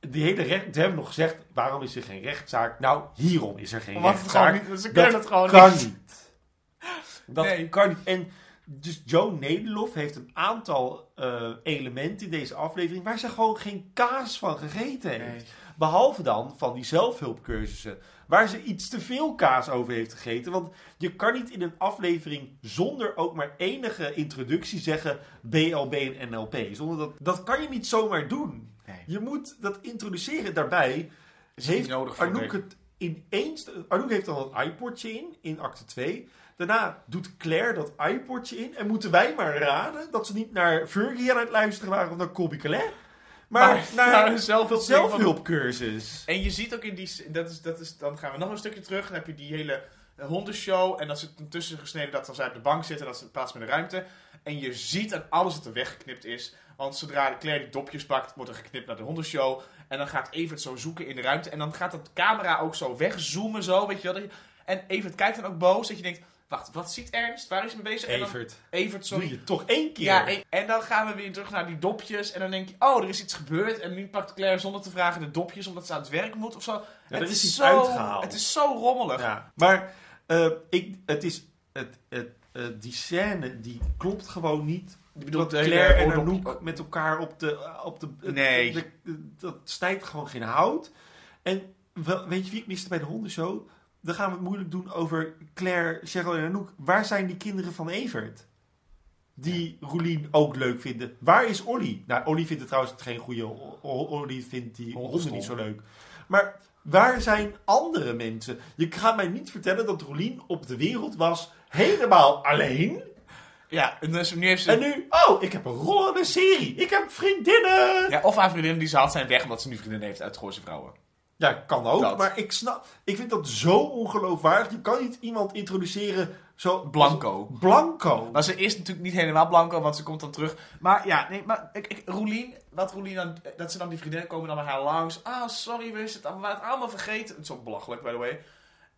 Die hele recht, ze hebben nog gezegd, waarom is er geen rechtszaak? Nou, hierom is er geen rechtszaak. niet, ze kunnen Dat het gewoon kan niet. niet. Dat Nee. kan niet. En dus Joe Nederlof heeft een aantal eh, elementen in deze aflevering waar ze gewoon geen kaas van gegeten heeft. Nee. Behalve dan van die zelfhulpcursussen. Waar ze iets te veel kaas over heeft gegeten. Want je kan niet in een aflevering zonder ook maar enige introductie zeggen BLB en NLP. Zonder dat, dat kan je niet zomaar doen. Nee. Je moet dat introduceren. Daarbij Is heeft nodig de- het ineens... Anouk heeft dan dat iPodje in, in acte 2. Daarna doet Claire dat iPodje in. En moeten wij maar raden dat ze niet naar Fergie aan het luisteren waren of naar Colby Calais. Maar, Maar naar, naar een zelfhulp- zelfhulpcursus. En je ziet ook in die... Dat is, dat is, dan gaan we nog een stukje terug. Dan heb je die hele eh, hondenshow. En dat zit tussen gesneden dat dan zij op de bank zitten. En dat ze plaats met de ruimte. En je ziet aan alles dat er weggeknipt is. Want zodra Claire die dopjes pakt, wordt er geknipt naar de hondenshow. En dan gaat Evert zo zoeken in de ruimte. En dan gaat de camera ook zo wegzoomen. Zo, weet je wel. Dat En Evert kijkt dan ook boos. Dat je denkt, wacht, wat ziet Ernst? Waar is hij mee bezig? En dan- Evert, Evert, sorry. doe je toch één keer. Ja, en, en dan gaan we weer terug naar die dopjes. En dan denk je, oh, er is iets gebeurd. En nu pakt Claire zonder te vragen de dopjes, omdat ze aan het werk moet of zo. het is zo, uitgehaald. Het is zo rommelig. Ja, maar eh, ik, het is, het, het, eh, die scène die klopt gewoon niet. Ik bedoel, Dat Claire en Anouk met elkaar op de... Op de Nee. de- de- dat snijdt gewoon geen hout. En wel, weet je wie ik miste bij de hondenshow? Dan gaan we het moeilijk doen over Claire, Cheryl en Anouk. Waar zijn die kinderen van Evert? Die Roelien ook leuk vinden. Waar is Olly? Nou, Olly vindt het trouwens geen goede... Olly vindt die Honden honden niet zo leuk. Maar waar zijn andere mensen? Je gaat mij niet vertellen dat Roelien op de wereld was helemaal alleen. Ja, en dus nu heeft ze... En nu, oh, ik heb een rollende serie. Ik heb vriendinnen. Ja, of haar vriendinnen die ze had zijn weg omdat ze nu vriendinnen heeft uit Gooise Vrouwen. Ja, kan ook. Dat. Maar ik snap, ik vind dat zo ongeloofwaardig. Je kan niet iemand introduceren zo... Blanco. Blanco. Maar ze is natuurlijk niet helemaal blanco, want ze komt dan terug. Maar ja, nee, maar ik, ik, Roelien, wat Roelien dan, dat ze dan die vriendinnen komen dan bij haar langs. Ah, sorry, we het allemaal, we waren het allemaal vergeten. Het is zo belachelijk, by the way.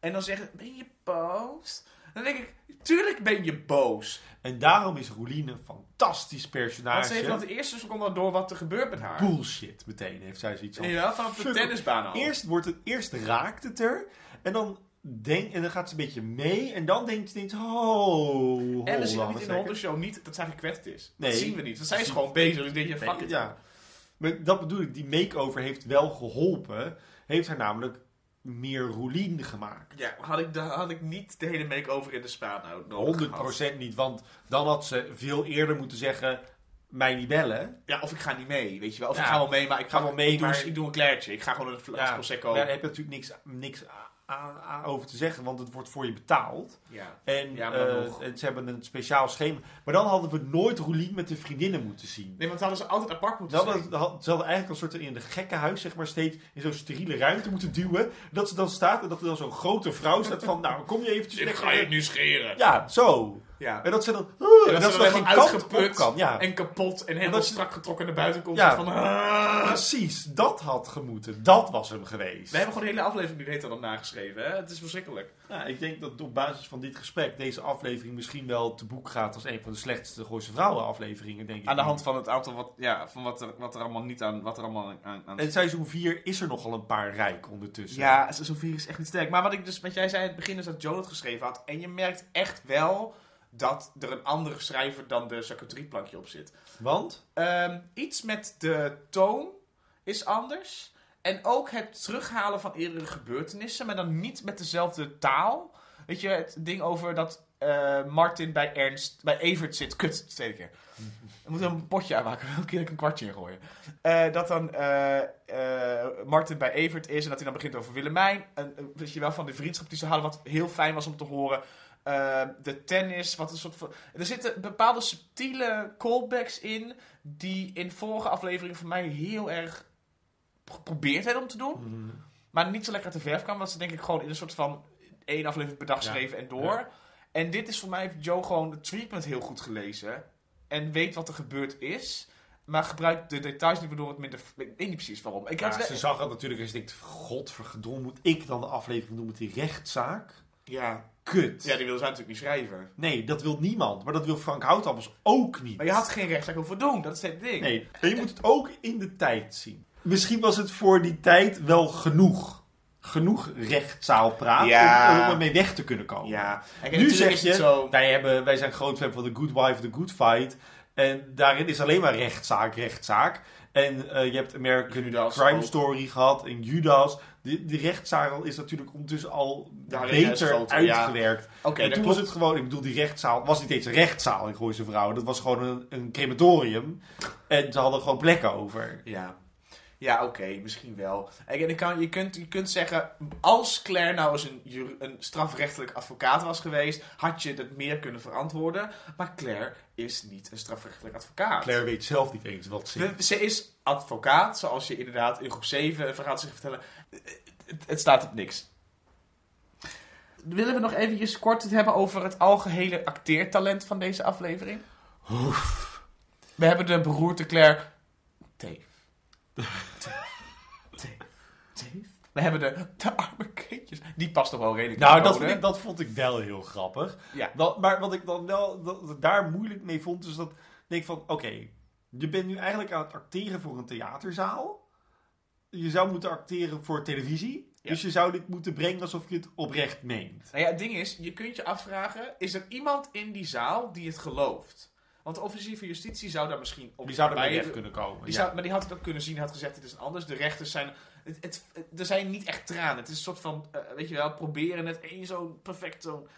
En dan zeggen, ben je boos? Dan denk ik, tuurlijk ben je boos. En daarom is Roelien een fantastisch personage. Want ze heeft vanaf de eerste seconde door wat er gebeurt met haar. Bullshit, meteen heeft zij zoiets van. Ja, vanaf de tennisbaan al. Eerst, wordt het, eerst raakt het er. En dan, denk, en dan gaat ze een beetje mee. En dan denkt ze, denkt, ze, oh, en we zien ook on niet in de hondenshow niet dat zij gekwetst is. Nee. Dat zien we niet. Want zij is gewoon bezig. Dus denk je, fuck Nee, it. Ja. Maar dat bedoel ik, die makeover heeft wel geholpen. Heeft haar namelijk meer Roelien gemaakt. Ja, had ik, de, had ik niet de hele make-over in de spa nou nodig gehad. 100% niet, want dan had ze veel eerder moeten zeggen, mij niet bellen. Ja, of ik ga niet mee, weet je wel. Of Ja. ik ga wel mee, maar ik Ga wel mee, ik doe, maar- ik doe een klaartje. Ik ga gewoon een fles Ja, Prosecco. Daar heb je natuurlijk niks, niks aan, aan over te zeggen, want het wordt voor je betaald. Ja. En, Ja, maar eh, nog. ze hebben een speciaal schema. Maar dan hadden we nooit Roelien met de vriendinnen moeten zien. Nee, want hadden ze altijd apart moeten had- ze hadden eigenlijk een soort in de gekkenhuis, zeg maar, steeds in zo'n steriele ruimte moeten duwen. Dat ze dan staat en dat er dan zo'n grote vrouw staat van, nou, kom je eventjes... lekker- nu scheren. Ja, zo. Ja. En dat ze dan... En en dat, ze dan geen uitgeput kan. Ja. en kapot en helemaal dat strak getrokken naar buiten komt. Ja. Van, ah. Precies, dat had gemoeten. Dat was hem geweest. We hebben gewoon de hele aflevering nu heet dan nageschreven. Hè? Het is verschrikkelijk. Ja, ik denk dat op basis van dit gesprek deze aflevering misschien wel te boek gaat als een van de slechtste Gooise Vrouwen afleveringen, denk ik. Aan de hand van het aantal wat, ja, van wat er, wat er allemaal niet aan, wat er allemaal aan, aan En seizoen 4 is er nogal een paar rijk ondertussen. Ja, seizoen 4 is echt niet sterk. Maar wat ik dus, wat jij zei in het begin is dat Joe het geschreven had. En je merkt echt wel dat er een andere schrijver dan de charcuterieplankje op zit. Want? Ehm, iets met de toon is anders. En ook het terughalen van eerdere gebeurtenissen, maar dan niet met dezelfde taal. Weet je, het ding over dat eh, Martin bij Ernst, bij Evert zit. Kut, tweede keer. We moeten een potje aanmaken, elke keer een kwartje in gooien. Eh, dat dan eh, Martin bij Evert is en dat hij dan begint over Willemijn. En, weet je wel, van de vriendschap die ze hadden, wat heel fijn was om te horen. Eh, de tennis, wat een soort van... Er zitten bepaalde subtiele callbacks in, die in vorige afleveringen voor mij heel erg geprobeerd hebben om te doen. Maar niet zo lekker de verf kwam, want ze denk ik gewoon in een soort van één aflevering per dag Ja. schreven en door. Ja. En dit is voor mij, heeft Joe gewoon het treatment heel goed gelezen. En weet wat er gebeurd is. Maar gebruikt de details niet waardoor het minder... Ik weet niet precies waarom. Ik Ja, had ze zag het natuurlijk en ze denkt, godverdomme, moet ik dan de aflevering doen met die rechtszaak? ja. Kut. ja, die wil zij natuurlijk niet schrijven. Nee, dat wil niemand. Maar dat wil Frank Houtappels ook niet. Maar je had geen rechtszaak hoeven doen. Dat is het ding. Nee, en je moet het ook in de tijd zien. Misschien was het voor die tijd wel genoeg. Genoeg rechtszaalpraat Ja. om, om ermee weg te kunnen komen. Ja. En Nu zeg je, zo... wij, hebben, wij zijn groot fan van The Good Wife, The Good Fight. En daarin is alleen maar rechtszaak, rechtszaak. En eh, je hebt American Judas Crime ook. Story gehad en Judas. Die, die rechtszaak is natuurlijk ondertussen al is beter ja. uitgewerkt. En dat toen was het gewoon, ik bedoel, die rechtszaal was niet eens een rechtszaal in Gooise Vrouwen. Dat was gewoon een, een crematorium. En ze hadden gewoon plekken over. Ja, ja oké, misschien wel. En je, kan, je, kunt, je kunt zeggen, als Claire nou eens een, een strafrechtelijk advocaat was geweest, had je het meer kunnen verantwoorden. Maar Claire is niet een strafrechtelijk advocaat. Claire weet zelf niet eens wat ze We- Ze is advocaat, zoals je inderdaad in groep 7 een verhaal zich vertellen. Het, het staat op niks. Willen we nog eventjes kort het hebben over het algehele acteertalent van deze aflevering? We hebben de beroerte Claire... Dave. Dave. We hebben de, de arme kindjes. Die past toch wel redelijk Nou, dat, vind ik, dat vond ik wel heel grappig. Ja. Dat, maar wat ik dan wel dat, daar moeilijk mee vond, is dat ik denk van, oké, je bent nu eigenlijk aan het acteren voor een theaterzaal. Je zou moeten acteren voor televisie. Ja. Dus je zou dit moeten brengen alsof je het oprecht meent. Nou ja, het ding is, je kunt je afvragen, is er iemand in die zaal die het gelooft? Want de officier van justitie zou daar misschien op Die zou bij- erbij weg kunnen komen. Die ja. zou, maar die had het ook kunnen zien, had gezegd, het is anders. De rechters zijn, het, het, het- er zijn niet echt tranen. Het is een soort van, eh, weet je wel, proberen het één zo'n perfect zo'n...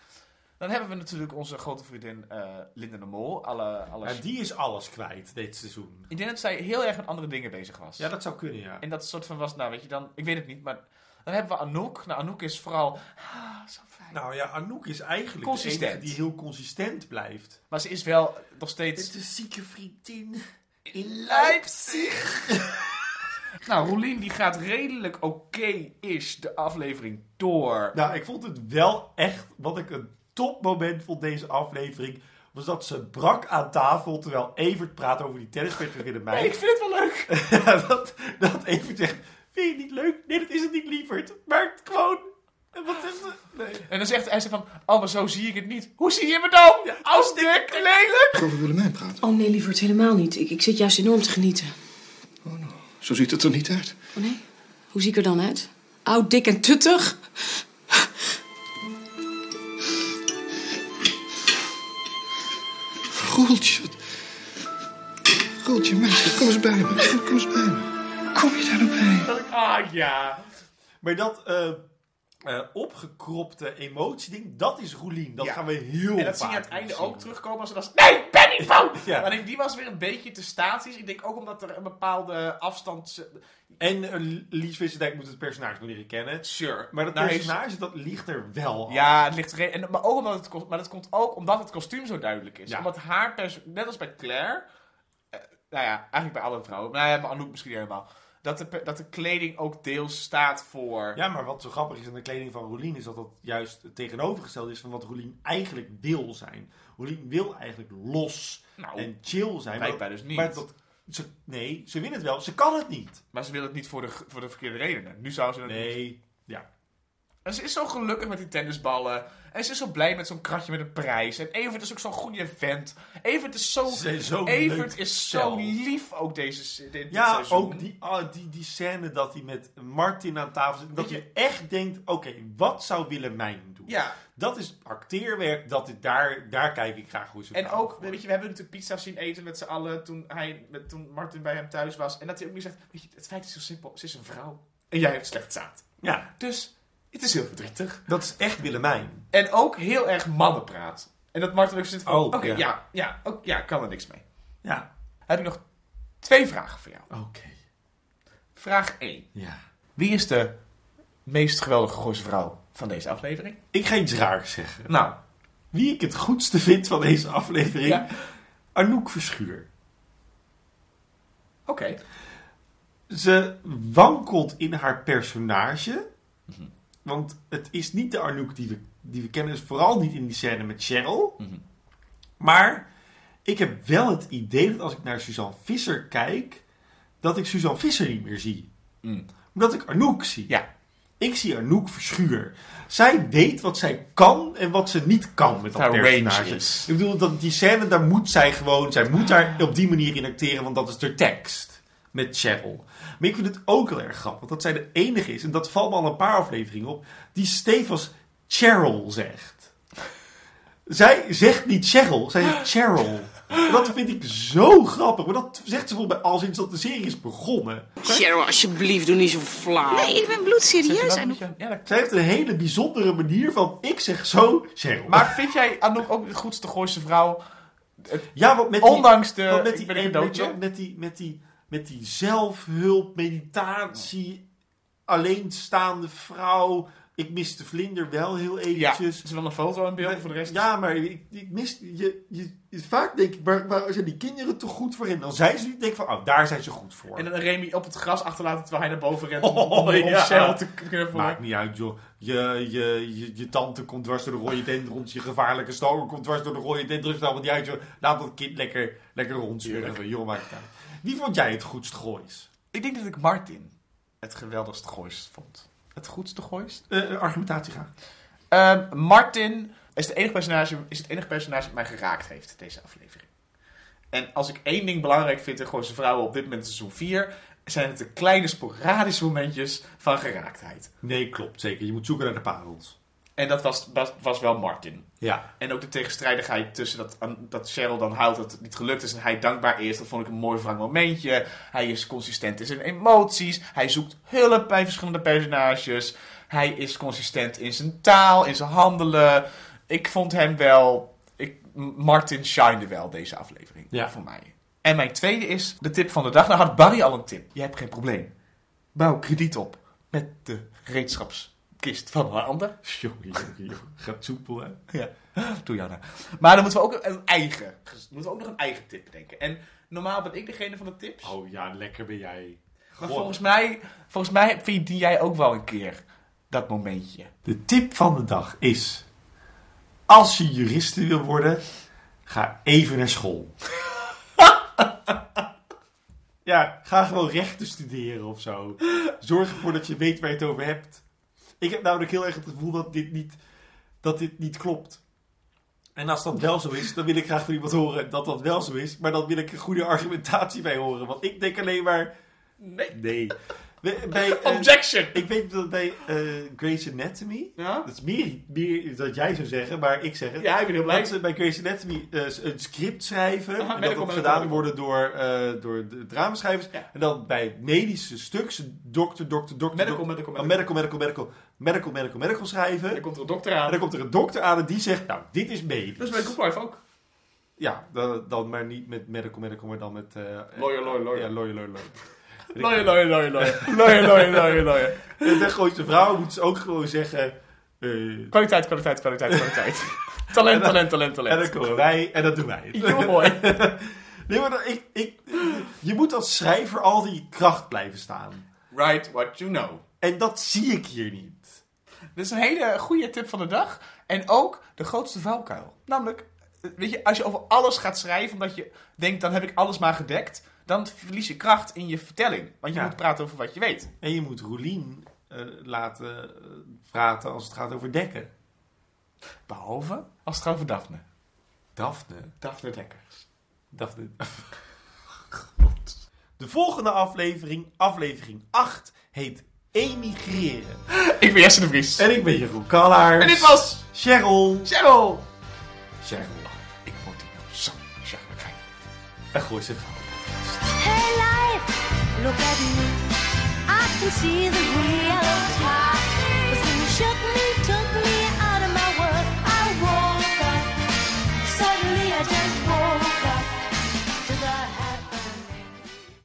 Dan hebben we natuurlijk onze grote vriendin eh Linda de Mol. Alle, alles. Ja, die is alles kwijt dit seizoen. Ik denk dat zij heel erg met andere dingen bezig was. Ja, dat zou kunnen, ja. En dat soort van was, nou weet je dan, ik weet het niet, maar dan hebben we Anouk. Nou, Anouk is vooral, ah, zo fijn. Nou ja, Anouk is eigenlijk Consistent. de enige die heel consistent blijft. Maar ze is wel nog steeds... een zieke vriendin in Leipzig. nou, Roelien die gaat redelijk oké-ish de aflevering door. Nou, ik vond het wel echt, wat ik een topmoment vond deze aflevering, was dat ze brak aan tafel terwijl Evert praat over die tenniswedstrijd met Nee, mij. ik vind het wel leuk. Ja, dat, dat Evert zegt, vind je het niet leuk? Nee, dat is het niet, lieverd. Maar het gewoon, wat is het? Nee. En dan zegt hij ze van, oh, maar zo zie ik het niet. Hoe zie je me dan? Als dik, lelijk. over Willemijn praten. Oh nee, lieverd, helemaal niet. Ik, ik zit juist enorm te genieten. Zo ziet het er niet uit. Oh nee? Hoe zie ik er dan uit? Oud, dik en tuttig? Goeltje, meisje, kom eens bij me. Kom eens bij me. Kom je daar nou bij? Ah, ja. Maar dat, eh, eh, opgekropte emotieding, dat is Roelien. Dat Ja. gaan we heel En dat zie je aan het einde zien. ook terugkomen als ze dan... Nee, niet fout! Ja. Maar ik denk, die was weer een beetje te statisch. Ik denk ook omdat er een bepaalde afstand... En uh, Lies Wissendijk moet het personage leren kennen. Sure. Maar dat Nou, heeft- personage, dat ligt er wel af. Ja, het ligt re- en, maar ook omdat het maar dat komt ook omdat het kostuum zo duidelijk is. Ja. Omdat haar pers- net als bij Claire, eh, nou ja, eigenlijk bij alle vrouwen, nou ja, bij Anouk misschien helemaal, dat de, dat de kleding ook deels staat voor. Ja, maar wat zo grappig is aan de kleding van Roelien is dat dat juist het tegenovergestelde is van wat Roelien eigenlijk wil zijn. Roelien wil eigenlijk los nou, en chill zijn. blijkbaar maar, dus niet. Maar dat, ze, nee, ze wil het wel. Ze kan het niet. maar ze wil het niet voor de, voor de verkeerde redenen. Nu zou ze het niet. Nee. Ja. En ze is zo gelukkig met die tennisballen. En ze is zo blij met zo'n kratje met een prijs. En Evert is ook zo'n goede vent. Evert is zo... Ze zo Evert is zo lief ook deze dit, Ja, ook die, ah, die, die scène dat hij met Martin aan tafel zit. Dat je echt denkt, oké, wat zou Willemijn doen? Ja, Dat is acteerwerk, dat is, daar, daar kijk ik graag hoe ze En ook, voor. weet je, we hebben natuurlijk pizza zien eten met z'n allen toen, hij, met, toen Martin bij hem thuis was. En dat hij ook niet zegt, weet je, het feit is zo simpel, ze is een vrouw. En jij hebt slecht zaad. Ja, Dus, het is heel verdrietig. dat is echt Willemijn. En ook heel erg mannenpraat. En dat Martin ook zit van, Oh, oké, ja. ja, ja, ook, ja, kan er niks mee. Ja. Heb ik nog twee vragen voor jou. Oké. Vraag 1. Ja. Wie is de meest geweldige Gooise vrouw van deze aflevering? Ik ga iets raars zeggen. Nou, Wie ik het goedste vind van deze aflevering, Ja. Anouk Verschuur. oké. Ze wankelt in haar personage. Mhm. Want het is niet de Anouk die we, die we kennen. Dus vooral niet in die scène met Cheryl. Mhm. Maar ik heb wel het idee dat als ik naar Suzanne Visser kijk... dat ik Suzanne Visser niet meer zie. Mm. Omdat ik Anouk zie. Ja. Ik zie Anouk Verschuur. Zij weet wat zij kan en wat ze niet kan met dat personage. Ik bedoel, dat die scène, daar moet zij gewoon... Zij moet daar op die manier in acteren, want dat is de tekst. Met Cheryl. Maar ik vind het ook heel erg grappig dat zij de enige is... en dat valt me al een paar afleveringen op... die Stefans Cheryl zegt. Zij zegt niet Cheryl, zij zegt Cheryl. En dat vind ik zo grappig. Maar dat zegt ze volgens mij al sinds dat de serie is begonnen. Cheryl, alsjeblieft, doe niet zo flauw. Nee, ik ben bloedserieus. Ja, dat Zij heeft een hele bijzondere manier van... ik zeg zo Cheryl. Maar vind jij Anouk ook de goedste Gooise vrouw? ja, want met die, Ondanks de... want met ik die, ben een en cadeautje. met, met die, met die, met die zelfhulp, meditatie, alleenstaande vrouw. Ik mis de vlinder wel heel Ja, eventjes. is er wel een foto in beeld voor de rest? Ja, maar ik, ik mis... Je, je, vaak denk ik, waar, waar zijn die kinderen toch goed voor? En dan zijn ze niet, denk van, oh, daar zijn ze goed voor. En dan Remy op het gras achterlaten terwijl hij naar boven rent om, Oh, om ja. Cheryl te knuffelen. Maakt niet uit, joh. Je, je, je, je tante komt dwars door de rode dendrons. Je gevaarlijke stalker komt dwars door de rode dendrons. Allemaal niet uit, joh. Laat dat kind lekker, lekker rondzwerven. Joh, maakt het uit. Wie vond jij het goedst goois? Ik denk dat ik Martin het geweldigst gooist vond. Het goedste gooist? Eh, argumentatie graag. Ehm, Martin is, de enige personage, is het enige personage dat mij geraakt heeft, deze aflevering. En als ik één ding belangrijk vind in Gooise Vrouwen op dit moment seizoen 4... zijn het de kleine sporadische momentjes van geraaktheid. Nee, klopt. Zeker. Je moet zoeken naar de parels. En dat was, was, was wel Martin. Ja. En ook de tegenstrijdigheid tussen dat, dat Cheryl dan houdt dat het niet gelukt is en hij dankbaar is. Dat vond ik een mooi wrang momentje. Hij is consistent in zijn emoties. Hij zoekt hulp bij verschillende personages. Hij is consistent in zijn taal, in zijn handelen. Ik vond hem wel... Ik, Martin shinede wel deze aflevering. Ja. Voor mij. En mijn tweede is de tip van de dag. Nou had Barry al een tip. Je hebt geen probleem. Bouw krediet op met de gereedschapskist van een ander. Jongen, jongen. Gaat soepel, hè? Ja, doe nou. Maar dan moeten we ook een eigen, moeten we ook nog een eigen tip bedenken. En normaal ben ik degene van de tips. Oh ja, lekker ben jij. maar volgens mij, volgens mij verdien jij ook wel een keer dat momentje. De tip van de dag is... Als je juriste wil worden, ga even naar school. ja, ga gewoon rechten studeren of zo. Zorg ervoor dat je weet waar je het over hebt. Ik heb namelijk heel erg het gevoel dat dit niet, dat dit niet klopt. En als dat wel zo is, dan wil ik graag van iemand horen dat dat wel zo is. Maar dan wil ik een goede argumentatie bij horen. Want ik denk alleen maar... Nee. Nee. Bij, eh, Objection! ik weet dat bij eh Grey's Anatomy... Ja? Dat is meer, meer dat jij zou zeggen, maar ik zeg het. Ja, ik ben heel blij. Dat ze bij Grey's Anatomy eh, een script schrijven. Aha, en dat medical, medical, gedaan medical. worden door, door de dramaschrijvers. Ja. En dan bij medische stuks, dokter, dokter, dokter... Medical, dokter- medical, oh, medical. medical, medical, medical, medical, medical, medical schrijven. En dan komt er een dokter En aan. dan komt er een dokter aan en die zegt, nou, dit is medisch. Dat is bij Good Life ook. Ja, dan, dan maar niet met medical, medical, maar dan met... Lawyer, lawyer, lawyer. Ja, lawyer, lawyer, lawyer. Lawyer, lawyer, lawyer, lawyer. Lawyer, lawyer, lawyer, lawyer. En de vrouw moet ze ook gewoon zeggen... eh, Kwaliteit, kwaliteit, kwaliteit, kwaliteit. Talent, talent, talent, en dan talent. komen wij en dan doen wij mooi. Nee, maar dat- ik, ik, je moet als schrijver altijd je kracht blijven staan. Write what you know. En dat zie ik hier niet. Dit is een hele goede tip van de dag. En ook de grootste valkuil. Namelijk, eh, weet je, als je over alles gaat schrijven, omdat je denkt, dan heb ik alles maar gedekt, dan verlies je kracht in je vertelling. Want je Ja. moet praten over wat je weet. En je moet Roelien eh, laten eh, praten als het gaat over dekken. Behalve als het gaat over Daphne. Daphne. Daphne Dekkers. Daphne. God. De volgende aflevering, aflevering 8, heet Emigreren. Ik ben Jesse de Vries. En ik ben Jeroen Kallaars. En dit was Cheryl. Cheryl. Cheryl. Ik word hier nou zo chagrijnig. En gooi ze vrouw. Look at me. I can see the real time.